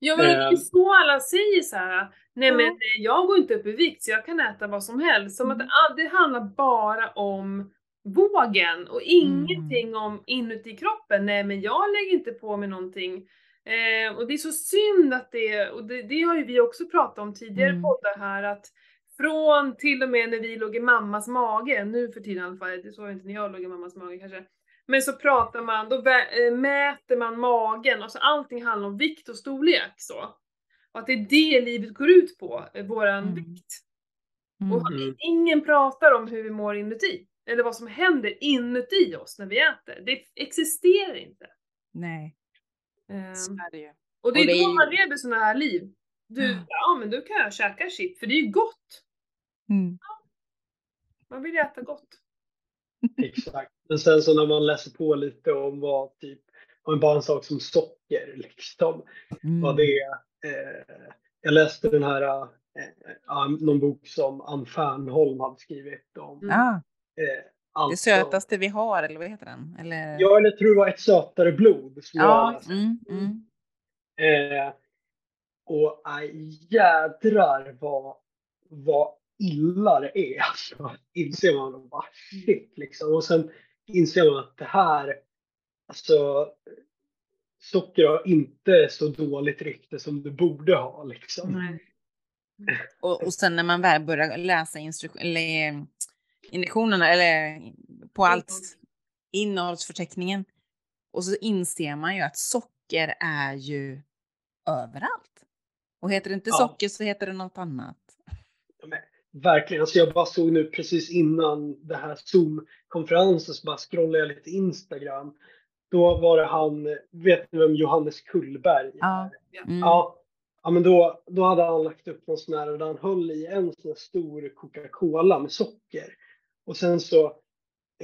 Ja men det är Eh. så alla säger så här. nej men eh, jag går inte upp i vikt så jag kan äta vad som helst. Som att Mm. ah, det handlar bara om vågen och ingenting om inuti kroppen. Nej men jag lägger inte på mig någonting. Eh, och det är så synd att det, och det, det har ju vi också pratat om tidigare Mm. poddar här, att från till och med när vi låg i mammas mage, nu för tiden i alla fall, det såg jag inte när jag låg i mammas mage kanske. Men så pratar man, då eh, mäter man magen, alltså allting handlar om vikt och storlek så. Och att det är det livet går ut på, eh, våran Mm. vikt. Och Mm. ingen pratar om hur vi mår inuti. Eller vad som händer inuti oss när vi äter. Det existerar inte. Nej, Ehm, så är det ju. och det är Och det då är man lever sådana här liv. Du, Mm. ja men då kan jag käka chips, för det är ju gott. Mm. Man vill ju äta gott. Exakt. Men sen så när man läser på lite om vad typ, om bara en sak som socker, liksom, Mm. vad det är. Eh, jag läste den här, eh, eh, någon bok som Ann Fernholm hade skrivit om. Mm. Ja, Eh, det alltså, sötaste vi har, eller vad heter den? Eller... Ja, eller jag tror det var Ett sötare blod. Som jag ja. läste. Mm. Mm. Eh, och aj, jädrar vad, vad illa det är. Alltså, inser man och bara shit liksom. Och sen inser man att det här, alltså socker har inte så dåligt rykte som det borde ha liksom. Nej. Och, och sen när man väl börjar läsa eller, eh, instruktionerna eller på allt innehållsförteckningen och så inser man ju att socker är ju överallt. Och heter det inte Ja. socker så heter det något annat. Verkligen, alltså jag bara såg nu precis innan det här Zoom-konferensen så bara scrollade jag lite Instagram. Då var det han, vet ni vem Johannes Kullberg? Ja. Mm. Ja, ja men då, då hade han lagt upp någon sån här där han höll i en sån här stor Coca-Cola med socker. Och sen så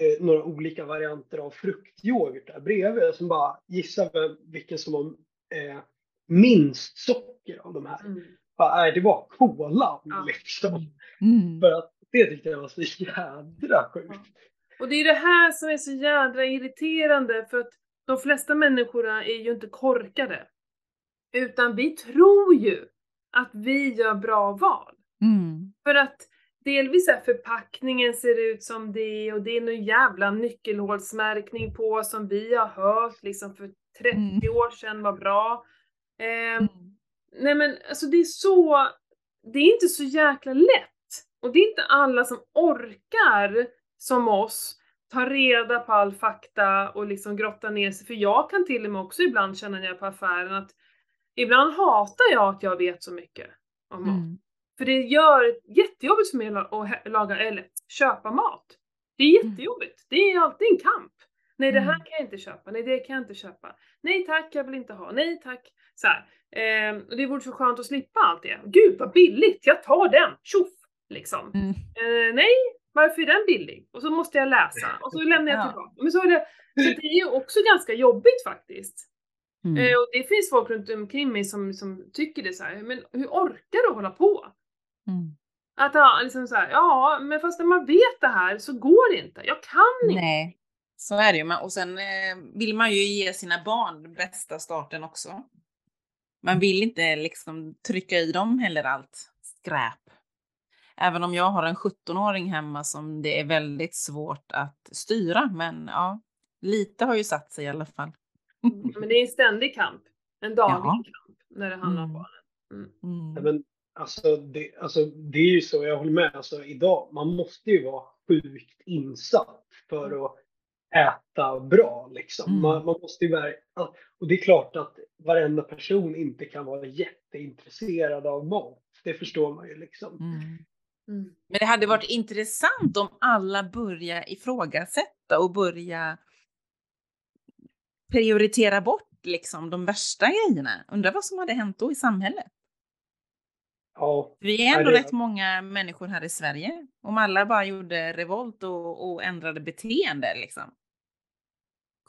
eh, några olika varianter av fruktyoghurt där bredvid. Som bara gissa vem, vilken som har eh, minst socker av de här. Mm. Bara, nej, det var kolan Ja. liksom. Mm. För att det tyckte jag var så jädra sjukt. Och det är det här som är så jädra irriterande för att de flesta människorna är ju inte korkade. Utan vi tror ju att vi gör bra val. Mm. För att delvis är förpackningen ser ut som det och det är någon jävla nyckelhålsmärkning på som vi har hört liksom för 30 Mm. år sedan var bra. Eh, Mm. Nej men alltså det är så, det är inte så jäkla lätt. Och det är inte alla som orkar som oss ta reda på all fakta och liksom grotta ner sig. För jag kan till och med också ibland känna när jag är på affären att ibland hatar jag att jag vet så mycket om mat. Mm. För det gör jättejobbigt för mig att laga, eller köpa mat. Det är jättejobbigt. Det är alltid en kamp. Nej det här Mm. kan jag inte köpa, nej det kan jag inte köpa. Nej tack, jag vill inte ha, nej tack. Så. Ehm, och det vore så skönt att slippa allt det. Gud vad billigt, jag tar den, tjoff! Liksom. Mm. Eh, nej, varför är den billig? Och så måste jag läsa och så lämnar jag Ja. tillbaka. Men så är det, så det är ju också ganska jobbigt faktiskt. Mm. Eh, och det finns folk runt omkring mig som, som tycker det så här. men hur orkar du hålla på? Mm. Att ja, liksom så här, ja, men fast när man vet det här så går det inte. Jag kan inte. Nej, så är det ju. Och sen eh, vill man ju ge sina barn bästa starten också. Man vill inte liksom trycka i dem heller allt skräp. Även om jag har en 17-åring hemma som det är väldigt svårt att styra. Men ja, lite har ju satt sig i alla fall. Men det är en ständig kamp. En daglig Ja. kamp när det handlar om Mm. barnen. Mm. Men, alltså, det, alltså, det är ju så, jag håller med. Alltså, idag, man måste ju vara sjukt insatt för att äta bra. Liksom. Mm. Man, man måste ju och det är klart att varenda person inte kan vara jätteintresserad av mat. Det förstår man ju liksom. Mm. Mm. Men det hade varit intressant om alla börjar ifrågasätta och börja prioritera bort liksom de värsta grejerna. Undrar vad som hade hänt då i samhället? Ja, Vi är ändå det- rätt många människor här i Sverige. Om alla bara gjorde revolt och, och ändrade beteende liksom.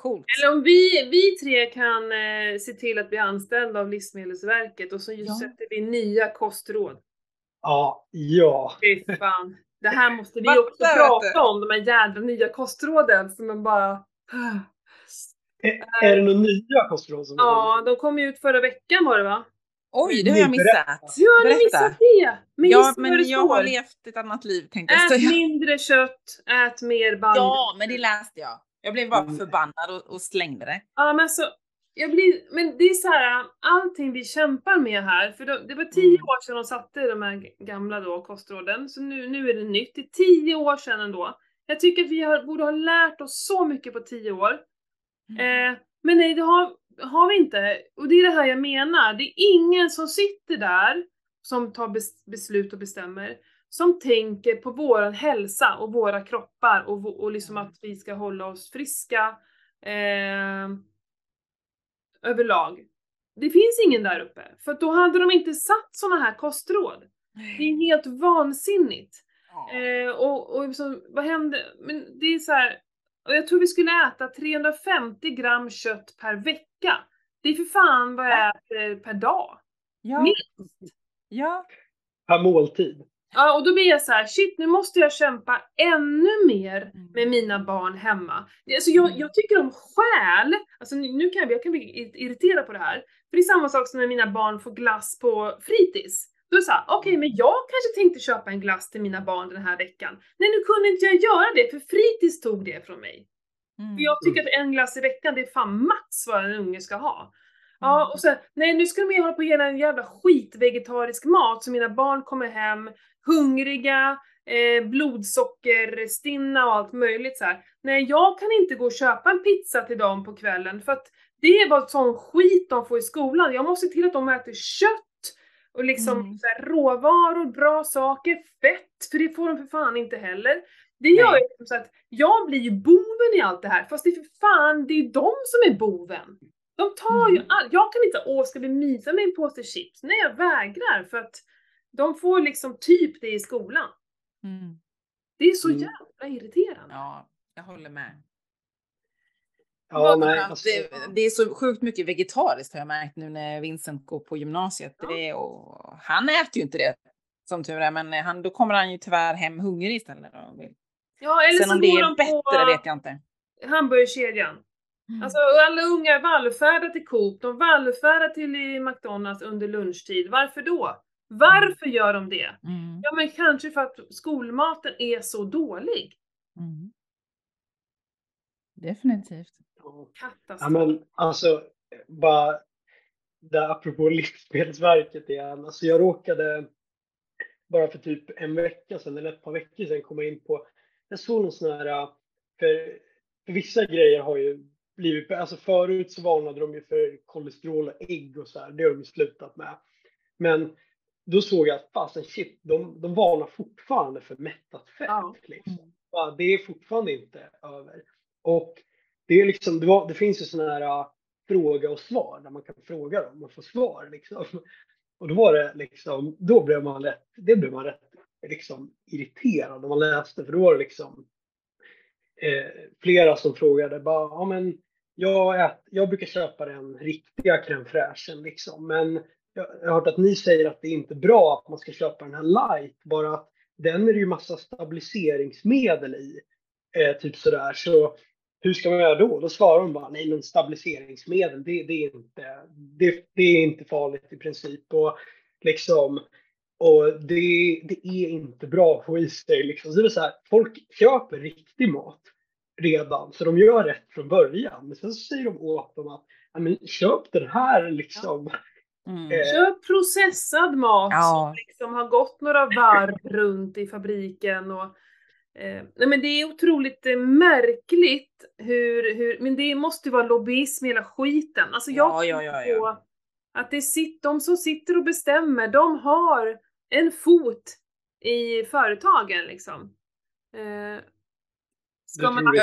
Coolt. Eller om vi, vi tre kan eh, se till att bli anställda av Livsmedelsverket och så just Ja. sätter vi nya kostråd. ja, ja. Fy fan. Det här måste vi också prata om, de här jädra nya kostråden som man bara... Är, är det några nya kostråd som Ja, de kom ju ut förra veckan var det va? Oj, det har jag missat. Du har missat det? Men Ja, men det jag har levt ett annat liv tänkte jag Ät säga. mindre kött, ät mer band. Ja, men det läste jag. Jag blev bara Mm. förbannad och, och slängde det. Ja men alltså, jag blir, men det är så här, allting vi kämpar med här, för då, det var tio Mm. år sedan de satte de här gamla då kostråden, så nu, nu är det nytt. Det är tio år sedan ändå. Jag tycker att vi har, borde ha lärt oss så mycket på tio år. Eh, men nej, det har, har vi inte. Och det är det här jag menar, det är ingen som sitter där, som tar bes, beslut och bestämmer, som tänker på våran hälsa och våra kroppar och, och liksom att vi ska hålla oss friska. Eh, överlag. Det finns ingen där uppe, för då hade de inte satt såna här kostråd. Det är helt vansinnigt. Eh, och och liksom, vad händer? Men det är så här, och jag tror vi skulle äta 350 gram kött per vecka. Det är för fan vad jag äter per dag. Ja. Minst. ja. Per måltid. Ja, och då blir jag så här, shit nu måste jag kämpa ännu mer Mm. med mina barn hemma. Alltså jag, jag tycker om själ, alltså nu kan jag, jag kan bli ir- irriterad på det här. För det är samma sak som när mina barn får glass på fritids. Då är det såhär, okej men jag kanske tänkte köpa en glass till mina barn den här veckan. Nej nu kunde inte jag göra det för fritids tog det från mig. Mm. För jag tycker att en glass i veckan det är fan max vad en unge ska ha. Ja, och sen, nej nu ska de ju hålla på och ge en jävla skitvegetarisk mat så mina barn kommer hem hungriga, eh, blodsockerstinna och allt möjligt så här. Nej, jag kan inte gå och köpa en pizza till dem på kvällen för att det är bara sån skit de får i skolan. Jag måste se till att de äter kött och liksom Mm. så här, råvaror, bra saker, fett, för det får de för fan inte heller. Det gör Nej. ju liksom så att jag blir ju boven i allt det här, fast det är för fan, det är ju de som är boven. De tar ju Mm. all, jag kan inte, åh ska vi mysa med en påse chips? Nej jag vägrar för att de får liksom typ det i skolan. Mm. Det är så Mm. jävla irriterande. Ja, jag håller med. Ja, nej, alltså, det, det är så sjukt mycket vegetariskt har jag märkt nu när Vincent går på gymnasiet. Ja. Det och han äter ju inte det som tur är, men han, då kommer han ju tyvärr hem hungrig istället. Ja, eller Sen så om det går är de bättre på vet jag inte. hamburgerkedjan. Mm. Alltså alla unga vallfärdar till Coop, de vallfärdar till McDonalds under lunchtid. Varför då? Varför gör de det? Mm. Ja men kanske för att skolmaten är så dålig. Mm. Definitivt. Ja. Katastrof. Ja, men alltså, bara där apropå Livsmedelsverket igen. Alltså jag råkade bara för typ en vecka sedan eller ett par veckor sedan komma in på, jag såg någon sån här, för, för vissa grejer har ju blivit, alltså förut så varnade de ju för kolesterol och ägg och så här, det har de ju slutat med. Men då såg jag att fasen shit, de, de varnar fortfarande för mättat fett. Ja. Liksom. Ja, Det är fortfarande inte över. Och det är liksom, det, var, det finns ju sådana här äh, fråga och svar där man kan fråga dem och få svar liksom. Och då var det liksom, då blev man rätt, det blev man rätt liksom irriterad när man läste för då var det liksom eh, flera som frågade bara, ja men jag, ät, jag brukar köpa den riktiga crème fraîchen liksom, men jag, har hört att ni säger att det är inte är bra att man ska köpa den här light, bara att den är det ju massa stabiliseringsmedel i. Eh, typ sådär. Så hur ska man göra då? Då svarar de bara nej men stabiliseringsmedel det, det, är, inte, det, det är inte farligt i princip. Och, liksom, och det, det är inte bra att få i sig. Liksom. Så det är så här, folk köper riktig mat redan så de gör rätt från början. Men sen så säger de åt dem att ja, men köp den här liksom. Mm. Eh, Köp processad mat Ja. som liksom har gått några varv runt i fabriken och eh, nej men det är otroligt eh, märkligt hur, hur, men det måste ju vara lobbyism hela skiten. Alltså jag Ja, ja, ja, ja. på att det sitt, de som sitter och bestämmer, de har en fot i företagen liksom. Eh, man?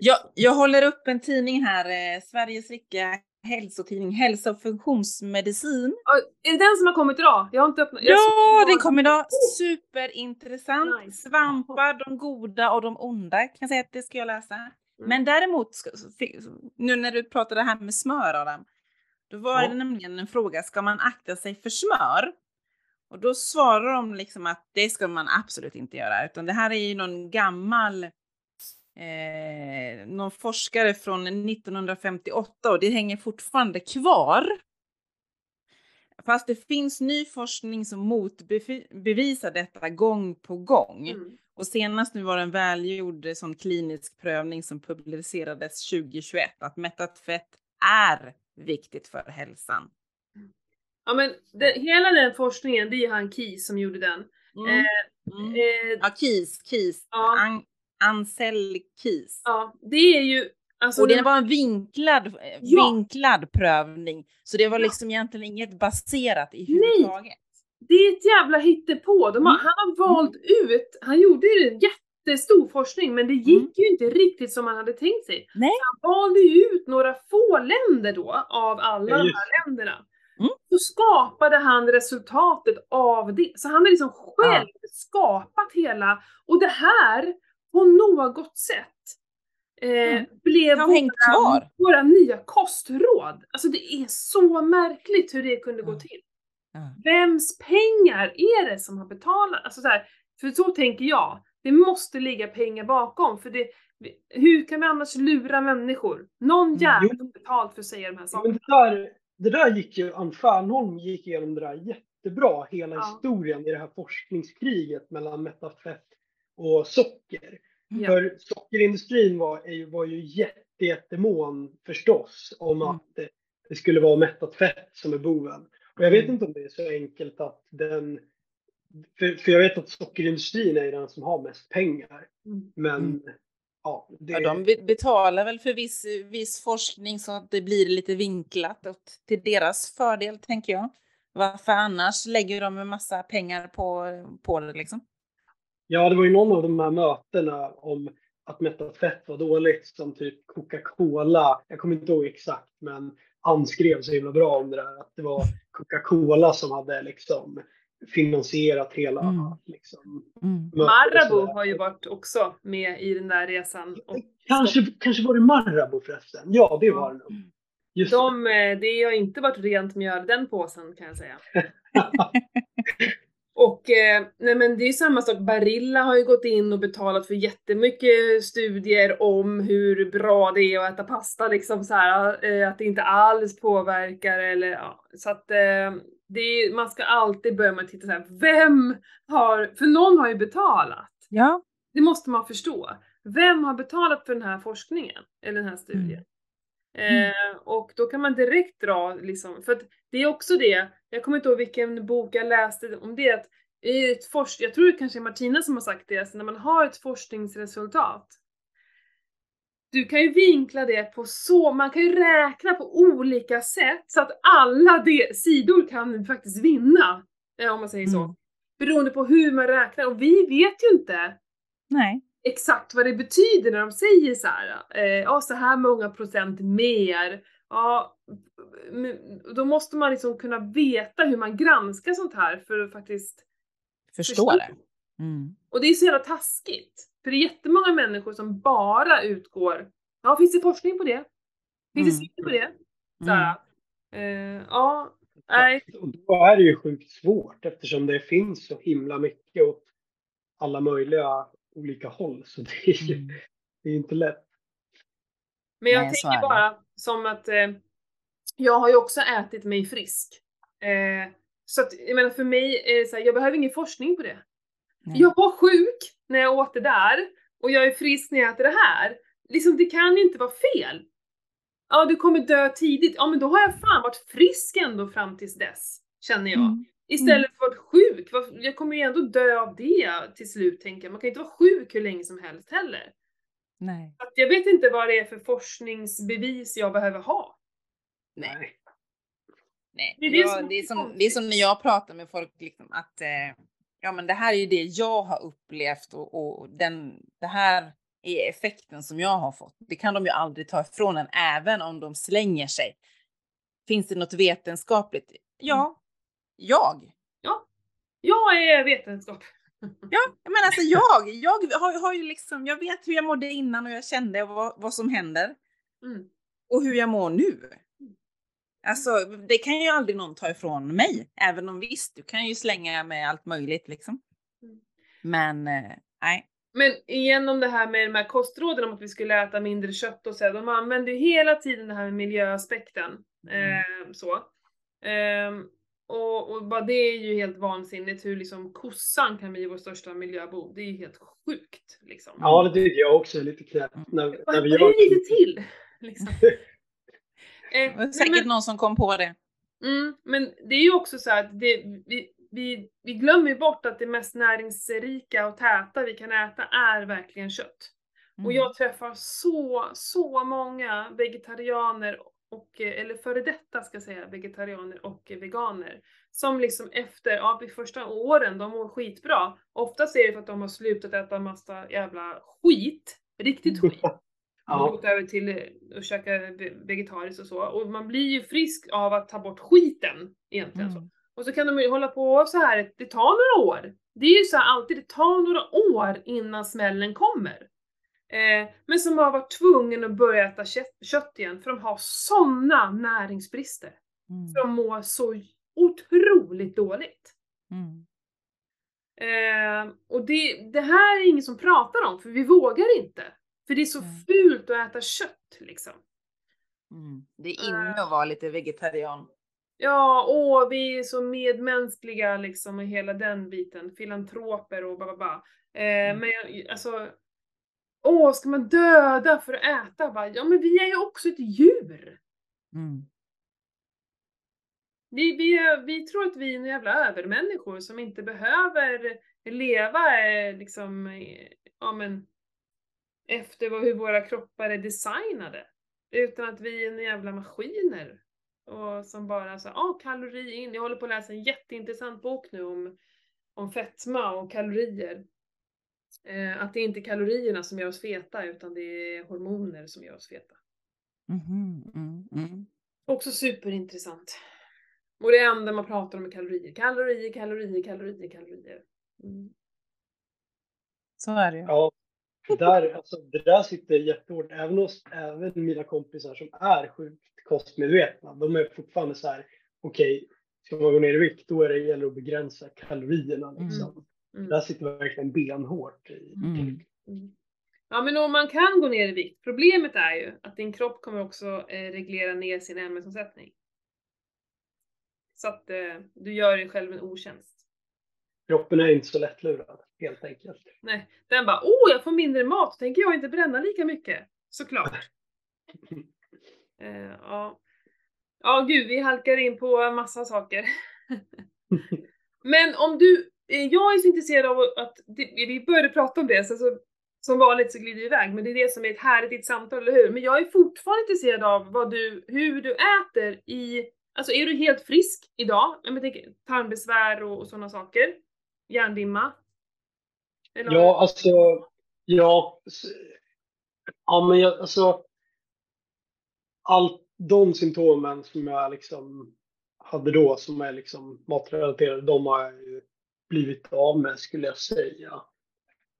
Jag, jag håller upp en tidning här, eh, Sveriges rika hälsotidning, Hälsa och funktionsmedicin. Är det den som har kommit idag? Jag har inte öppnat. Ja, den kom idag. Superintressant. Nice. Svampar, de goda och de onda kan jag säga att det ska jag läsa. Mm. Men däremot, nu när du pratade här med smör Adam, då var Ja. det nämligen en fråga, ska man akta sig för smör? Och då svarar de liksom att det ska man absolut inte göra, utan det här är ju någon gammal eh, någon forskare från 1958 och det hänger fortfarande kvar. Fast det finns ny forskning som motbevisar detta gång på gång. Mm. Och senast nu var det en välgjord eh, sån klinisk prövning som publicerades 2021 att mättat fett är viktigt för hälsan. Ja men det, hela den forskningen, det är han Key som gjorde den. Mm. Eh, Mm. eh, Ja, KIS, KIS. Ja. An Ansel KIS. ja, det är ju alltså... Och det den- var en vinklad, eh, Ja. vinklad prövning. Så det var Ja. liksom egentligen inget baserat i huvudtaget. Det är ett jävla hittepå. De har, Mm. Han har valt ut, han gjorde ju en jättestor forskning men det gick Mm. ju inte riktigt som man hade tänkt sig. Nej. Han valde ju ut några få länder då av alla Ja, de här länderna. Mm. Så skapade han resultatet av det. Så han har liksom själv skapat hela, och det här på något sätt eh, Mm. blev våra, kvar. våra nya kostråd. Alltså det är så märkligt hur det kunde gå Ja. till. Ja. Vems pengar är det som har betalat? Alltså så här, för så tänker jag. Det måste ligga pengar bakom. För det, hur kan vi annars lura människor? Någon Mm, jävel har betalt för att säga de här sakerna. det, där, det där gick ju, Ann Fernholm gick igenom det där jättebra, hela Ja. historien i det här forskningskriget mellan mättat fett och socker. Ja. För sockerindustrin var, är ju- var ju jätte, jättemån förstås om Mm. att det, det skulle vara mättat fett som är boven. Och jag vet Mm. inte om det är så enkelt att den... För, för jag vet att sockerindustrin är den som har mest pengar. Mm. Men Mm. ja, det, Ja, de be- betalar väl för viss, viss forskning så att det blir lite vinklat åt, till deras fördel, tänker jag. Varför annars lägger de en massa pengar på, på det liksom? Ja, det var ju någon av de här mötena om att mättat fett var dåligt som typ Coca-Cola. Jag kommer inte ihåg exakt, men han skrev så himla bra om det där att det var Coca-Cola som hade liksom finansierat hela Mm. liksom, Mm. Marabou har ju varit också med i den där resan. Och Kanske, kanske var det Marabou förresten. Ja, det var det nog. Just de, eh, det har inte varit rent mjöl den påsen kan jag säga. Och eh, nej men det är ju samma sak, Barilla har ju gått in och betalat för jättemycket studier om hur bra det är att äta pasta liksom så här, eh, att det inte alls påverkar eller ja, så att eh, det är, man ska alltid börja med att titta så här, vem har, för någon har ju betalat. Ja. Det måste man förstå. Vem har betalat för den här forskningen? Eller den här studien? Mm. Eh, och då kan man direkt dra liksom, för att det är också det, jag kommer inte ihåg vilken bok jag läste om det, att i ett forsk jag tror det kanske är Martina som har sagt det, alltså när man har ett forskningsresultat du kan ju vinkla det på så, man kan ju räkna på olika sätt så att alla de, sidor kan faktiskt vinna. eh, Om man säger så. Mm. Beroende på hur man räknar. Och vi vet ju inte Nej. exakt vad det betyder när de säger så här. Eh, ja, så här många procent mer. Ja, då måste man liksom kunna veta hur man granskar sånt här för att faktiskt Förstår det. Mm. och det är så jävla taskigt. För det är jättemånga människor som bara utgår, ja finns det forskning på det? Finns det Mm. siffror på det? Så här, eh, ja, nej. Och då är det ju sjukt svårt eftersom det finns så himla mycket åt alla möjliga olika håll. Så det är ju Mm. det är inte lätt. Men jag Nej, tänker det. bara som att eh, jag har ju också ätit mig frisk. Eh, så att jag menar för mig är det så här, jag behöver ingen forskning på det. Nej. Jag var sjuk när jag åt det där och jag är frisk när jag äter det här. Liksom det kan inte vara fel. Ja, du kommer dö tidigt. Ja, men då har jag fan varit frisk ändå fram tills dess, känner jag. Mm. Istället för att vara sjuk. Jag kommer ju ändå dö av det till slut, tänker jag. Man kan ju inte vara sjuk hur länge som helst heller. Nej. Att jag vet inte vad det är för forskningsbevis jag behöver ha. Nej. Nej. Det är ja, är det, är som, det är som när jag pratar med folk, liksom, att eh, ja, men det här är ju det jag har upplevt och, och den, det här är effekten som jag har fått. Det kan de ju aldrig ta ifrån en, även om de slänger sig. Finns det något vetenskapligt? Ja, jag. Jag är vetenskap. Ja, men alltså jag, jag har, har ju liksom, jag vet hur jag mådde innan och jag kände vad, vad som händer Mm. och hur jag mår nu. Alltså, det kan ju aldrig någon ta ifrån mig, även om visst, du kan ju slänga med allt möjligt liksom. Mm. Men eh, nej. Men igen om det här med de här kostråden om att vi skulle äta mindre kött och så, de använder ju hela tiden det här med miljöaspekten. Mm. Eh, så. Ehm, och, och bara det är ju helt vansinnigt hur liksom kossan kan bli vår största miljöbov. Det är ju helt sjukt liksom. Ja, det tycker jag också är lite knäppt. När, när vi vad är det lite till? Liksom. Eh, Det säkert men- någon som kom på det. Mm, men det är ju också så att det, vi, vi, vi glömmer bort att det mest näringsrika och täta vi kan äta är verkligen kött. Och Mm. jag träffar så, så många vegetarianer och, eller före detta ska jag säga, vegetarianer och veganer. Som liksom efter, ja vid första åren, de mår skitbra. Oftast är det för att de har slutat äta massa jävla skit, riktigt skit. Och Ja, gått över till eh, att käka ve- vegetariskt och så. Och man blir ju frisk av att ta bort skiten egentligen. Så. Mm. Och så kan de ju hålla på så här, det tar några år. Det är ju så här alltid, det tar några år innan smällen kommer. Eh, men som har varit tvungen att börja äta kött, kött igen för de har såna näringsbrister. Mm. För de mår så otroligt dåligt. Mm. Eh, och det, det här är ingen som pratar om för vi vågar inte. För det är så fult att äta kött liksom. Mm. Det är inne att vara lite vegetarian. Ja, åh, vi är så medmänskliga liksom och hela den biten. Filantroper och bara. Eh, Mm. Men jag, alltså, åh, ska man döda för att äta? Bara, ja, men vi är ju också ett djur. Mm. Vi, vi, vi tror att vi är några jävla övermänniskor som inte behöver leva eh, liksom, eh, ja men, efter vad, hur våra kroppar är designade. Utan att vi är några jävla maskiner. Och som bara så ja kalori in. Jag håller på att läsa en jätteintressant bok nu om, om fetma och kalorier. Eh, att det är inte kalorierna som gör oss feta utan det är hormoner som gör oss feta. Mhm, mm, mm. Också superintressant. Och det enda man pratar om är kalorier. Kalorier, kalorier, kalorier, kalorier. Mm. Så är det ju. ja. Det där, alltså, det där sitter jättehårt. Även hos även mina kompisar som är sjukt kostmedvetna. De är fortfarande så här, okej, ska man gå ner i vikt då är det gäller att begränsa kalorierna. Liksom. Mm. Det där sitter verkligen benhårt i. Mm. Mm. Ja men om man kan gå ner i vikt. Problemet är ju att din kropp kommer också eh, reglera ner sin ämnesomsättning. Så att eh, du gör dig själv en otjänst. Kroppen är inte så lättlurad, helt enkelt. Nej, den bara åh jag får mindre mat, tänker jag inte bränna lika mycket. Såklart. Eh, ja. ja gud, vi halkar in på massa saker. Men om du, eh, jag är så intresserad av att, det, vi började prata om det, så, så som vanligt så glider vi iväg, men det är det som är ett härligt samtal, eller hur? Men jag är fortfarande intresserad av vad du, hur du äter i, alltså är du helt frisk idag? Jag tänker tarmbesvär och, och sådana saker? Hjärndimma? Eller Ja, alltså, ja, ja men jag, alltså, allt de symptomen som jag liksom hade då som är liksom matrelaterade, de har jag ju blivit av med skulle jag säga.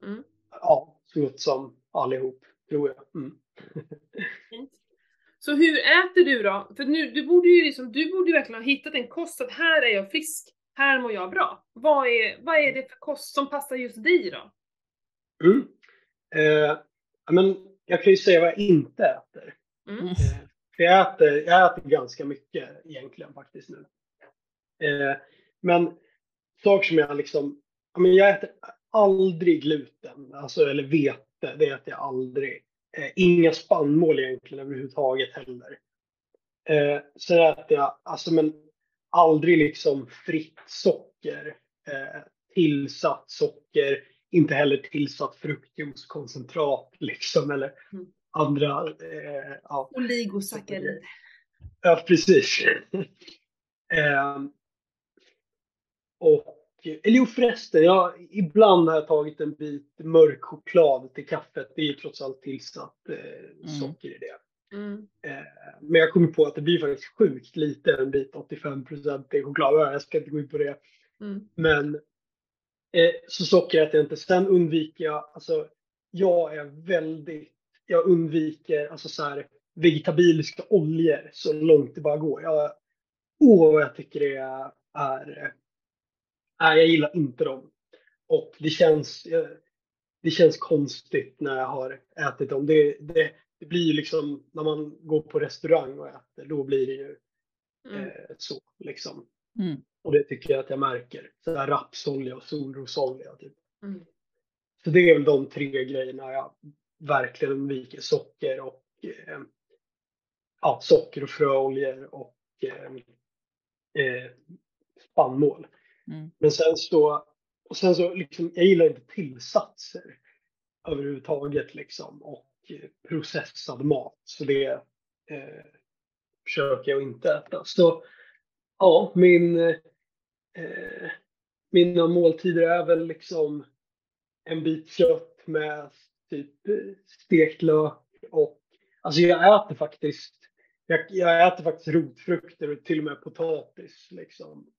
Mm. Ja, så gott som allihop, tror jag. Mm. Så hur äter du då? För nu, du borde ju liksom, du borde ju verkligen ha hittat en kost att här är jag frisk, här mår jag bra. Vad är, vad är det för kost som passar just dig då? Mm. Eh, men jag kan ju säga vad jag inte äter. Mm. Eh, för jag äter, jag äter ganska mycket egentligen faktiskt nu. Eh, men saker som jag liksom, men jag äter aldrig gluten, alltså eller vete, det äter jag aldrig. Eh, inga spannmål egentligen överhuvudtaget heller. Eh, sen äter jag, alltså men aldrig liksom fritt socker, eh, tillsatt socker, inte heller tillsatt fruktjuicekoncentrat liksom eller Mm. andra, eh, ja. Oligosackarid. Ja, precis. Ehm, och, eller jo förresten, jag, ibland har jag tagit en bit mörk choklad till kaffet. Det är ju trots allt tillsatt eh, socker i det. Mm. Men jag kommer på att det blir faktiskt sjukt lite, en bit 85 procent i choklad. Ja, Jag ska inte gå in på det. Mm. Men eh, så socker äter jag inte. Sen undviker jag, alltså jag är väldigt, jag undviker alltså så här vegetabiliska oljor så långt det bara går. Jag, åh, vad jag tycker det är, är nej, jag gillar inte dem. Och det känns, eh, det känns konstigt när jag har ätit dem. Det, det, det blir ju liksom när man går på restaurang och äter, då blir det ju Mm. eh, så liksom. Mm. Och det tycker jag att jag märker. Så här rapsolja och solrosolja. Typ. Mm. Så det är väl de tre grejerna jag verkligen undviker. Socker och eh, ja, socker och fröoljor och eh, eh, spannmål. Mm. Men sen så, och sen så liksom, jag gillar inte tillsatser överhuvudtaget liksom och processad mat. Så det eh, försöker jag inte äta. Så ja, min, eh, mina måltider är väl liksom en bit kött med typ eh, stekt lök och alltså jag äter faktiskt jag, jag äter faktiskt rotfrukter och till och med potatis liksom.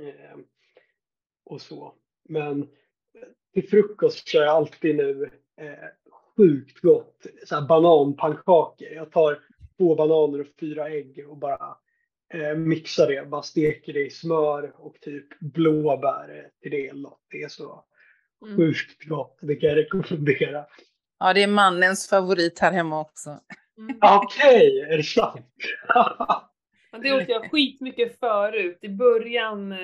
Eh, och så. Men till frukost kör jag alltid nu eh, sjukt gott så här bananpannkakor. Jag tar två bananer och fyra ägg och bara eh, mixar det. Bara steker det i smör och typ blåbär till det. eller något. Det är så Mm. sjukt gott. Det kan jag rekommendera. Ja, det är mannens favorit här hemma också. Mm. Okej, är det sant? Det åt jag skitmycket förut. I början eh,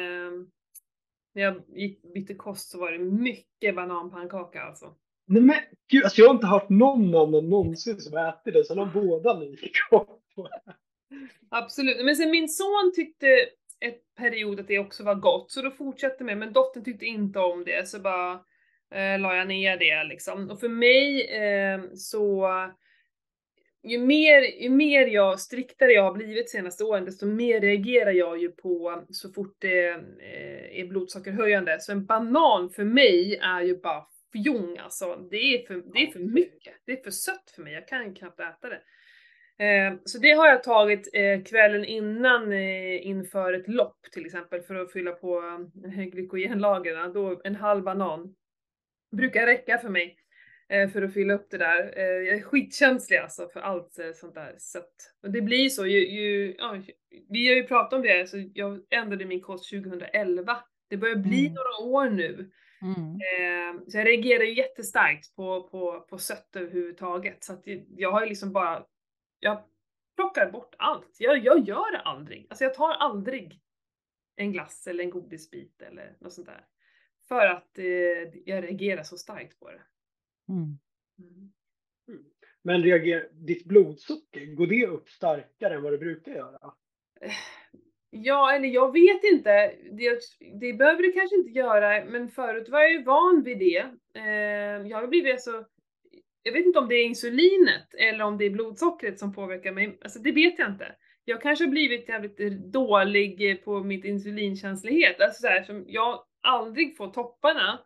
när jag gick, bytte kost så var det mycket bananpannkaka alltså. Nej men gud, alltså jag har inte hört någon annan någonsin som ätit det. Sen har båda ni på. Absolut. Men sen min son tyckte ett period att det också var gott, så då fortsatte med, men dottern tyckte inte om det, så bara eh, la jag ner det liksom. Och för mig eh, så ju mer, ju mer jag, striktare jag har blivit senaste åren, desto mer reagerar jag ju på så fort det eh, är blodsockerhöjande. Så en banan för mig är ju bara fjong alltså. Det är, för, det är för mycket. Det är för sött för mig. Jag kan knappt äta det. Eh, så det har jag tagit eh, kvällen innan eh, inför ett lopp till exempel för att fylla på glykogenlagren. Då en halv banan brukar räcka för mig för att fylla upp det där. Jag är skitkänslig alltså för allt sånt där sött. Och det blir så ju, ju ja, vi har ju pratat om det, så jag ändrade min kost 2011. Det börjar bli Mm. några år nu. Mm. Eh, så jag reagerar ju jättestarkt på, på, på sött överhuvudtaget. Så att jag, jag har ju liksom bara, jag plockar bort allt. Jag, jag gör det aldrig. Alltså jag tar aldrig en glass eller en godisbit eller något sånt där. För att eh, jag reagerar så starkt på det. Mm. Mm. Men reagerar, ditt blodsocker, går det upp starkare än vad det brukar göra? Ja, eller jag vet inte. Det, det behöver det kanske inte göra, men förut var jag ju van vid det. Eh, jag har blivit så... Jag vet inte om det är insulinet eller om det är blodsockret som påverkar mig. Alltså det vet jag inte. Jag kanske har blivit jävligt dålig på mitt insulinkänslighet. Alltså så här, som jag aldrig får topparna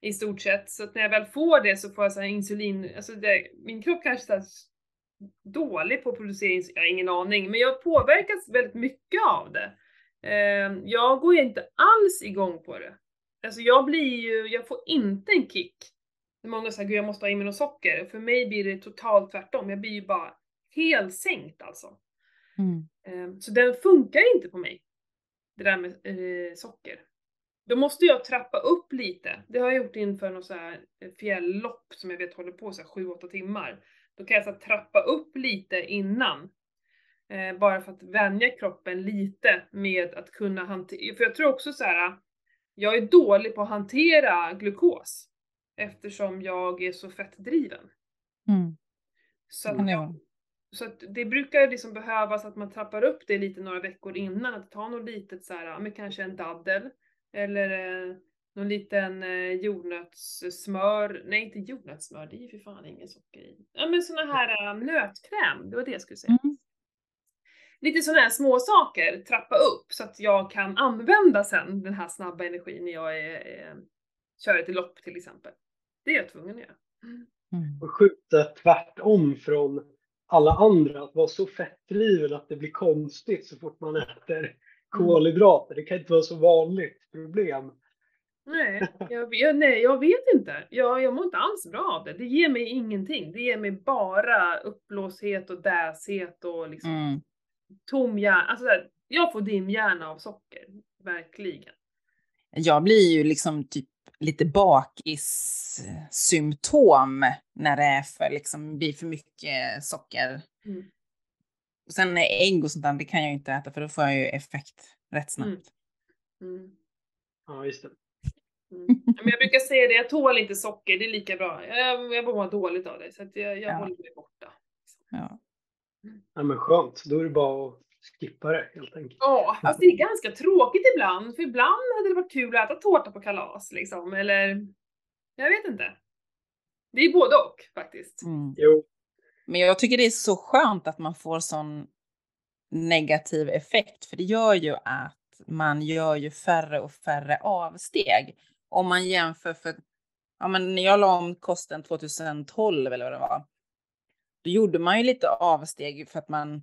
i stort sett. Så att när jag väl får det så får jag så här insulin, alltså det, min kropp kanske är dålig på insulin, jag har ingen aning, men jag påverkas väldigt mycket av det. Eh, jag går ju inte alls igång på det. Alltså jag blir ju, jag får inte en kick. Många säger gud jag måste ha i mig något socker. För mig blir det totalt tvärtom. Jag blir ju bara helt sänkt alltså. Mm. Eh, så den funkar inte på mig. Det där med eh, socker. Då måste jag trappa upp lite. Det har jag gjort inför något så här fjälllopp som jag vet håller på så 7-8 timmar. Då kan jag så trappa upp lite innan. Eh, bara för att vänja kroppen lite med att kunna hantera, för jag tror också så här. jag är dålig på att hantera glukos. Eftersom jag är så fettdriven. Mm. Så, att jag, så att det brukar liksom behövas att man trappar upp det lite några veckor innan, att ta något litet så här, med kanske en daddel. Eller eh, någon liten eh, jordnötssmör, nej inte jordnötssmör, det är ju för fan ingen socker i. Ja men såna här äh, nötkräm, det var det jag skulle säga. Mm. Lite sådana här små saker, trappa upp så att jag kan använda sen den här snabba energin när jag är, eh, kör ett lopp till exempel. Det är jag tvungen att göra. Mm. Och skjuta tvärtom från alla andra, att vara så fettdriven att det blir konstigt så fort man äter kolhydrater. Det kan inte vara så vanligt problem. Nej, jag, jag, nej, jag vet inte. Jag, jag mår inte alls bra av det. Det ger mig ingenting. Det ger mig bara uppblåshet och däshet och liksom Mm. tom hjärna. Alltså, jag får dimhjärna av socker. Verkligen. Jag blir ju liksom typ lite bakis-symptom när det är för, liksom, blir för mycket socker. Mm. Och sen ägg och sånt där, det kan jag ju inte äta för då får jag ju effekt rätt snabbt. Mm. Ja, just det. Mm. Men jag brukar säga det, jag tål inte socker, det är lika bra. Jag, jag mår dåligt av det, så att jag, jag Ja. håller mig borta. Ja. Ja, men skönt, då är det bara att skippa det helt enkelt. Ja, fast det är ganska tråkigt ibland, för ibland hade det varit kul att äta tårta på kalas liksom, eller jag vet inte. Det är både och faktiskt. Mm. Jo, Men jag tycker det är så skönt att man får sån negativ effekt, för det gör ju att man gör ju färre och färre avsteg. Om man jämför för, ja men när jag la om kosten 2012 eller vad det var, då gjorde man ju lite avsteg för att man,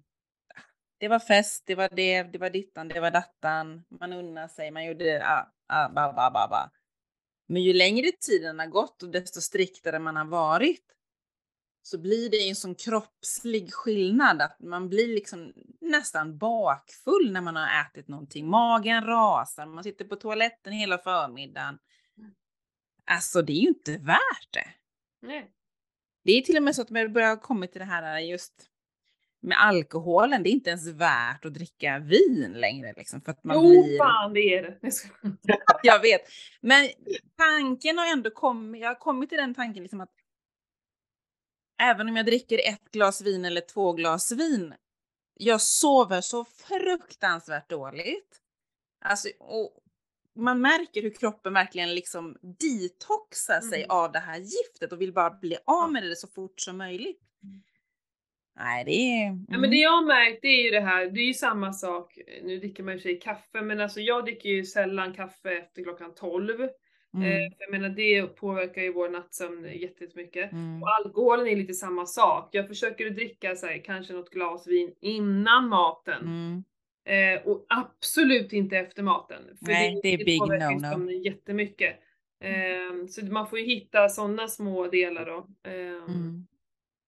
ah, det var fest, det var det, det var dittan, det var dattan, man unnade sig, man gjorde, ah, ah, ba, ba, ba, ba. Men ju längre tiden har gått och desto striktare man har varit, så blir det ju en sån kroppslig skillnad att man blir liksom nästan bakfull när man har ätit någonting. Magen rasar, man sitter på toaletten hela förmiddagen. Alltså det är ju inte värt det. Nej. Det är till och med så att man börjar komma till det här just med alkoholen. Det är inte ens värt att dricka vin längre liksom för att man Jo, blir... fan det är det. Jag vet. Men tanken har ändå kommit, jag har kommit till den tanken liksom att även om jag dricker ett glas vin eller två glas vin, jag sover så fruktansvärt dåligt. Alltså, och man märker hur kroppen verkligen liksom detoxar sig Mm. av det här giftet och vill bara bli av med det så fort som möjligt. Nej, det är... Ja, men mm. det jag har märkt det är ju det här, det är ju samma sak, nu dricker man för sig kaffe, men alltså jag dricker ju sällan kaffe efter klockan 12. Eh, Mm. för jag menar det påverkar ju vår nattsömn jättemycket. Mm. Och alkoholen är lite samma sak. Jag försöker dricka så här, kanske något glas vin innan maten. Mm. Eh, och absolut inte efter maten. För Nej, det är big no-no. sömnen jättemycket. Eh, så man får ju hitta sådana små delar då. Eh, Mm.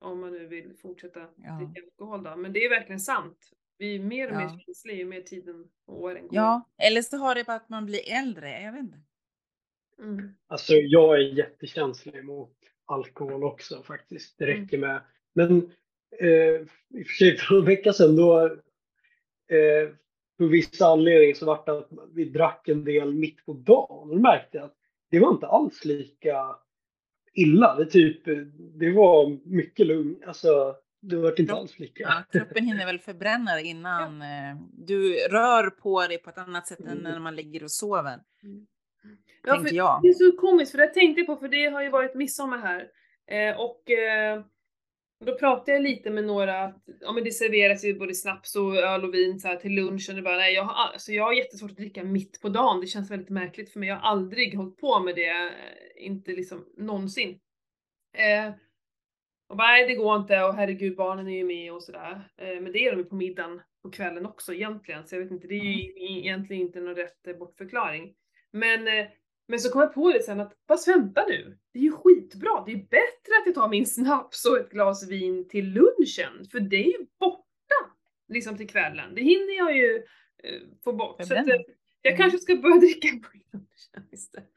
Om man nu vill fortsätta Ja. dricka alkohol då. Men det är verkligen sant. Vi är mer och mer Ja. känsliga ju mer tiden och åren går. Ja, eller så har det bara att man blir äldre. Jag vet inte. Mm. alltså jag är jättekänslig mot alkohol också faktiskt. Det räcker med. Men eh, i och för sig för en vecka sedan då, eh, för vissa anledningar så vart det att vi drack en del mitt på dagen. Och då märkte jag att det var inte alls lika illa. Det, typ, det var mycket lugn. Alltså, det var inte alls lika. Ja, kroppen hinner väl förbränna det innan ja. du rör på dig på ett annat sätt än mm. när man ligger och sover. Mm. Ja, för jag. Det är så komiskt, för det tänkte jag på, för det har ju varit midsommar här. Eh, och eh, då pratade jag lite med några, att ja, men det serveras ju både snaps och öl och vin så här, till lunchen. Och bara, nej, jag, har, alltså, jag har jättesvårt att dricka mitt på dagen, det känns väldigt märkligt för mig. Jag har aldrig hållit på med det, eh, inte liksom någonsin. Eh, och bara, nej det går inte och herregud barnen är ju med och sådär. Eh, men det är de ju på middagen på kvällen också egentligen, så jag vet inte, det är ju mm. egentligen inte någon rätt bortförklaring. Men eh, men så kom jag på det sen att, fast vänta nu, det är ju skitbra, det är bättre att jag tar min snaps och ett glas vin till lunchen, för det är ju borta liksom till kvällen. Det hinner jag ju eh, få bort. Så att, eh, jag kanske ska börja dricka på lunchen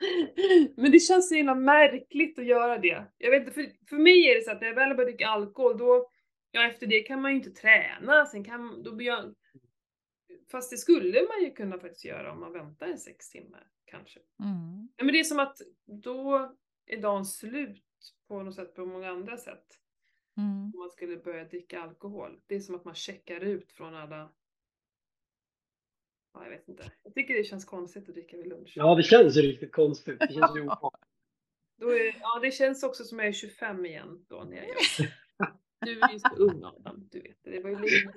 Men det känns så himla märkligt att göra det. Jag vet inte, för, för mig är det så att när jag väl börjar dricka alkohol, då, ja efter det kan man ju inte träna, sen kan, då blir jag, Fast det skulle man ju kunna faktiskt göra om man väntar en sex timmar kanske. Mm. Ja, men det är som att då är dagen slut på något sätt på många andra sätt. Mm. Om man skulle börja dricka alkohol. Det är som att man checkar ut från alla Ja, jag vet inte. Jag tycker det känns konstigt att dricka vid lunch. Ja, det känns riktigt konstigt. Det känns ju då är, Ja, det känns också som jag är 25 igen då när jag gör det. Du är ju så ung Adam, du vet. Det var ju länge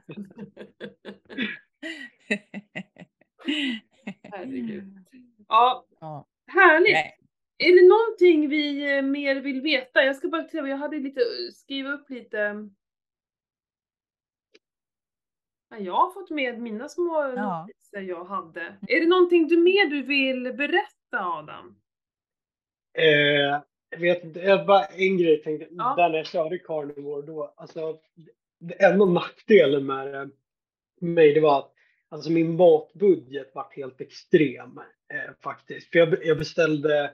Herregud. Ja, ja. Härligt. Nej. Är det någonting vi eh, mer vill veta? Jag ska bara titta, jag hade lite, skriva upp lite. Ja, jag har fått med mina små ja. notiser jag hade. Är det någonting du mer du vill berätta Adam? Eh, jag vet inte, jag bara en grej tänkte, ja. där när jag körde Carnivore då, alltså en av nackdelen med mig det var att Alltså min matbudget var helt extrem eh, faktiskt. För jag, jag, beställde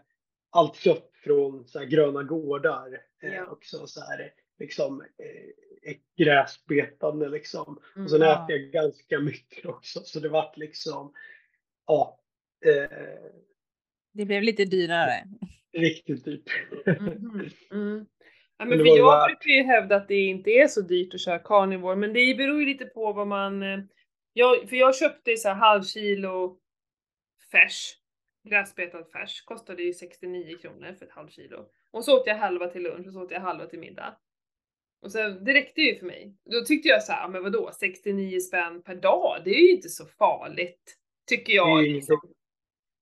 allt kött från så här, gröna gårdar eh, ja. också. Så här, liksom eh, gräsbetande liksom. Mm, och sen ja. äter jag ganska mycket också. Så det vart liksom, ja. Eh, det blev lite dyrare. Riktigt dyrt. Mm, mm. Ja, men jag brukar ju hävda att det inte är så dyrt att köra carnivore, men det beror ju lite på vad man eh, jag, för jag köpte så här halv kilo färs, gräsbetad färs, kostade ju 69 kronor för ett halvt kilo. Och så åt jag halva till lunch och så åt jag halva till middag. Och sen, det räckte ju för mig. Då tyckte jag så här, men vadå, 69 spänn per dag, det är ju inte så farligt. Tycker jag. Liksom.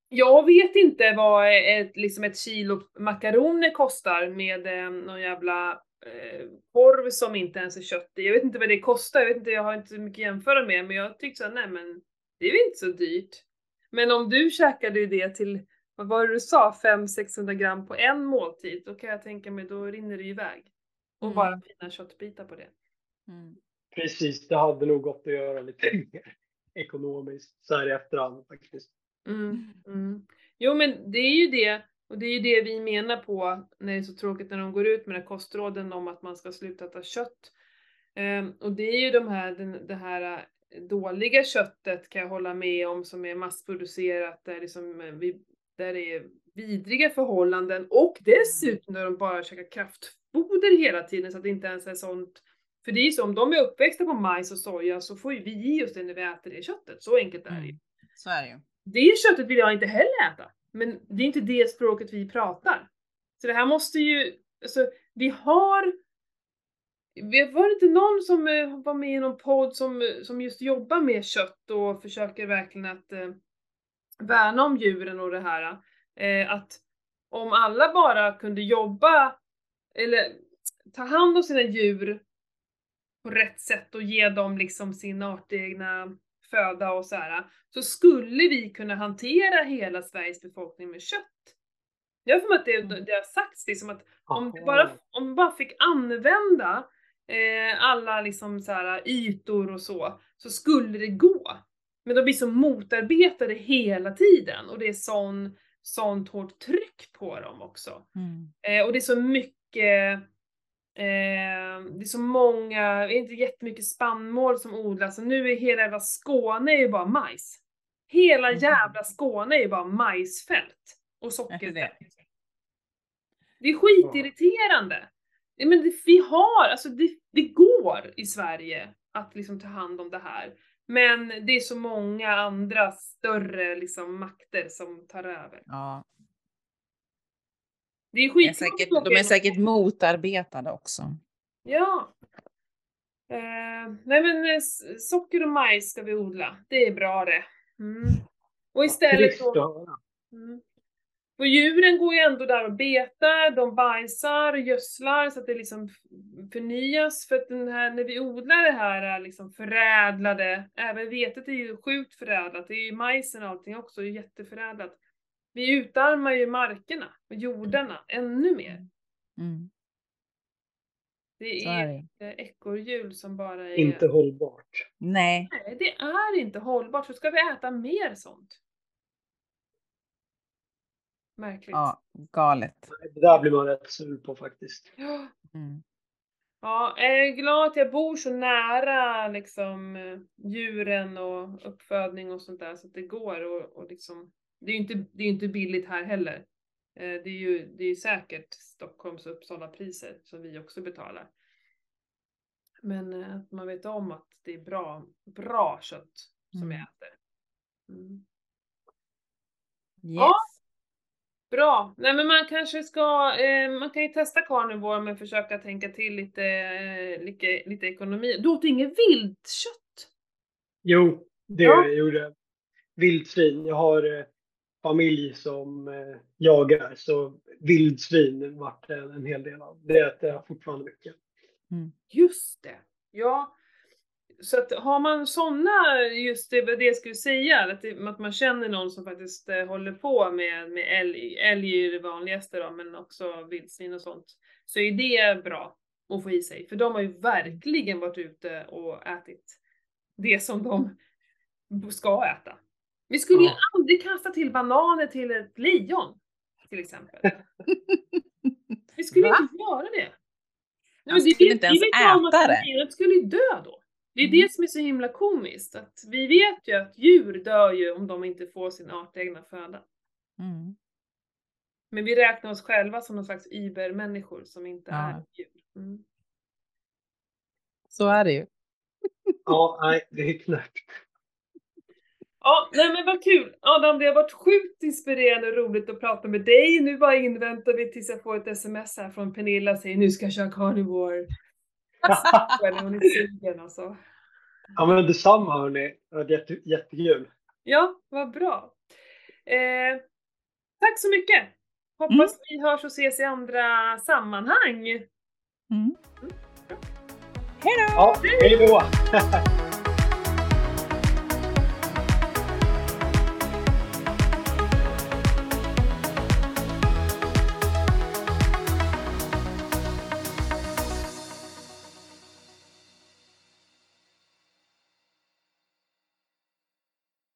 Jag vet inte vad ett, liksom ett kilo makaroner kostar med eh, någon jävla eh, korv som inte ens är kött i. Jag vet inte vad det kostar, jag vet inte, jag har inte så mycket att jämföra med, men jag tyckte såhär, nej men det är väl inte så dyrt. Men om du käkade det till, vad var det du sa, 500-600 gram på en måltid, då kan jag tänka mig, då rinner det iväg. Och mm. bara fina köttbitar på det. Mm. Precis, det hade nog gått att göra lite mer ekonomiskt så här i efterhand faktiskt. Mm. Mm. Jo men det är ju det, och det är ju det vi menar på när det är så tråkigt när de går ut med de kostråden om att man ska sluta äta kött. Um, och det är ju de här, den, det här äh, dåliga köttet kan jag hålla med om som är massproducerat där, liksom, vi, där det är vidriga förhållanden och dessutom när de bara käkar kraftfoder hela tiden så att det inte ens är sånt för det är ju så, om de är uppväxta på majs och soja så får ju vi ge oss det när vi äter det köttet. Så enkelt är det ju. Mm, så är det ju. Det köttet vill jag inte heller äta. Men det är inte det språket vi pratar. Så det här måste ju, alltså vi har var det inte någon som eh, var med i någon podd som, eh, som just jobbar med kött och försöker verkligen att eh, värna om djuren och det här? Eh, att om alla bara kunde jobba eller ta hand om sina djur på rätt sätt och ge dem liksom sin artegna föda och så här, så skulle vi kunna hantera hela Sveriges befolkning med kött. Jag har för mig att det, mm. det har sagts liksom att om vi bara, om vi bara fick använda eh, alla liksom så här ytor och så, så skulle det gå. Men de blir så motarbetade hela tiden och det är sån, sånt hårt tryck på dem också. Mm. Eh, och det är så mycket Eh, det är så många, det är inte jättemycket spannmål som odlas och nu är hela jävla Skåne är ju bara majs. Hela Mm. jävla Skåne är ju bara majsfält och sockerfält. det? Är skitirriterande. Men det, vi har, alltså det, det går i Sverige att liksom ta hand om det här. Men det är så många andra större liksom makter som tar över. Ja, Det är de är, säkert, de är säkert motarbetade också. Ja. Eh, nej men eh, socker och majs ska vi odla. Det är bra det. Mm. Och istället då... Mm. Och djuren går ju ändå där och betar, de bajsar och gödslar så att det liksom förnyas. För att den här, när vi odlar det här eh, liksom förädlade, även vetet är ju sjukt förädlat, det är ju majsen och allting också, är jätteförädlat. Vi utarmar ju markerna och jordarna ännu mer. Mm, Det så är är det. ekorrhjul som bara är... Inte hållbart. Nej, Nej, det är inte hållbart. Så ska vi äta mer sånt? Märkligt. ja, galet. Det där blir man rätt sur på faktiskt. Ja. Mm. Ja, jag är glad att jag bor så nära liksom djuren och uppfödning och sånt där så att det går och, och liksom det är ju inte, det är inte billigt här heller. Eh, Det är ju det är säkert Stockholms och Uppsala priser som vi också betalar. Men eh, att man vet om att det är bra, bra kött som vi Mm. äter. Mm. Yes. Bra! Nej men man kanske ska, eh, man kan ju testa carnivore men försöka tänka till lite, eh, lite, lite ekonomi. Du åt inget viltkött? Jo, det Ja. gjorde jag. Vildsvin. Jag har eh, familj som eh, jagar så vildsvin vart det en hel del av. Det äter jag fortfarande mycket. Just det! Ja. Så att har man såna, just det, var det jag skulle säga, att, det, att man känner någon som faktiskt eh, håller på med, med älg, älg är det vanligaste då, men också vildsvin och sånt, så är det bra att få i sig. För de har ju verkligen varit ute och ätit det som de ska äta. Vi skulle ju Ja. aldrig kasta till bananer till ett lejon, till exempel. Vi skulle Va? inte göra det. Nej, men det- skulle vi- inte ens vet ju om att äta det. lejonet skulle ju dö då. Det är Mm. det som är så himla komiskt, att vi vet ju att djur dör ju om de inte får sin artegna föda. Mm. Men vi räknar oss själva som någon slags übermänniskor som inte Ja. är djur. Mm. Så är det ju. Ja, nej, det är knäppt. Ja, nej men vad kul! Adam, det har varit sjukt inspirerande och roligt att prata med dig. Nu bara inväntar vi tills jag får ett sms här från Pernilla och säger nu ska jag köra carnivore. Eller hon är sugen alltså. Ja, men detsamma hörni. Det var jätte, jättekul. Ja, vad bra. Eh, tack så mycket! Hoppas Mm. vi hörs och ses i andra sammanhang. Mm. Hej då! Ja, hej då!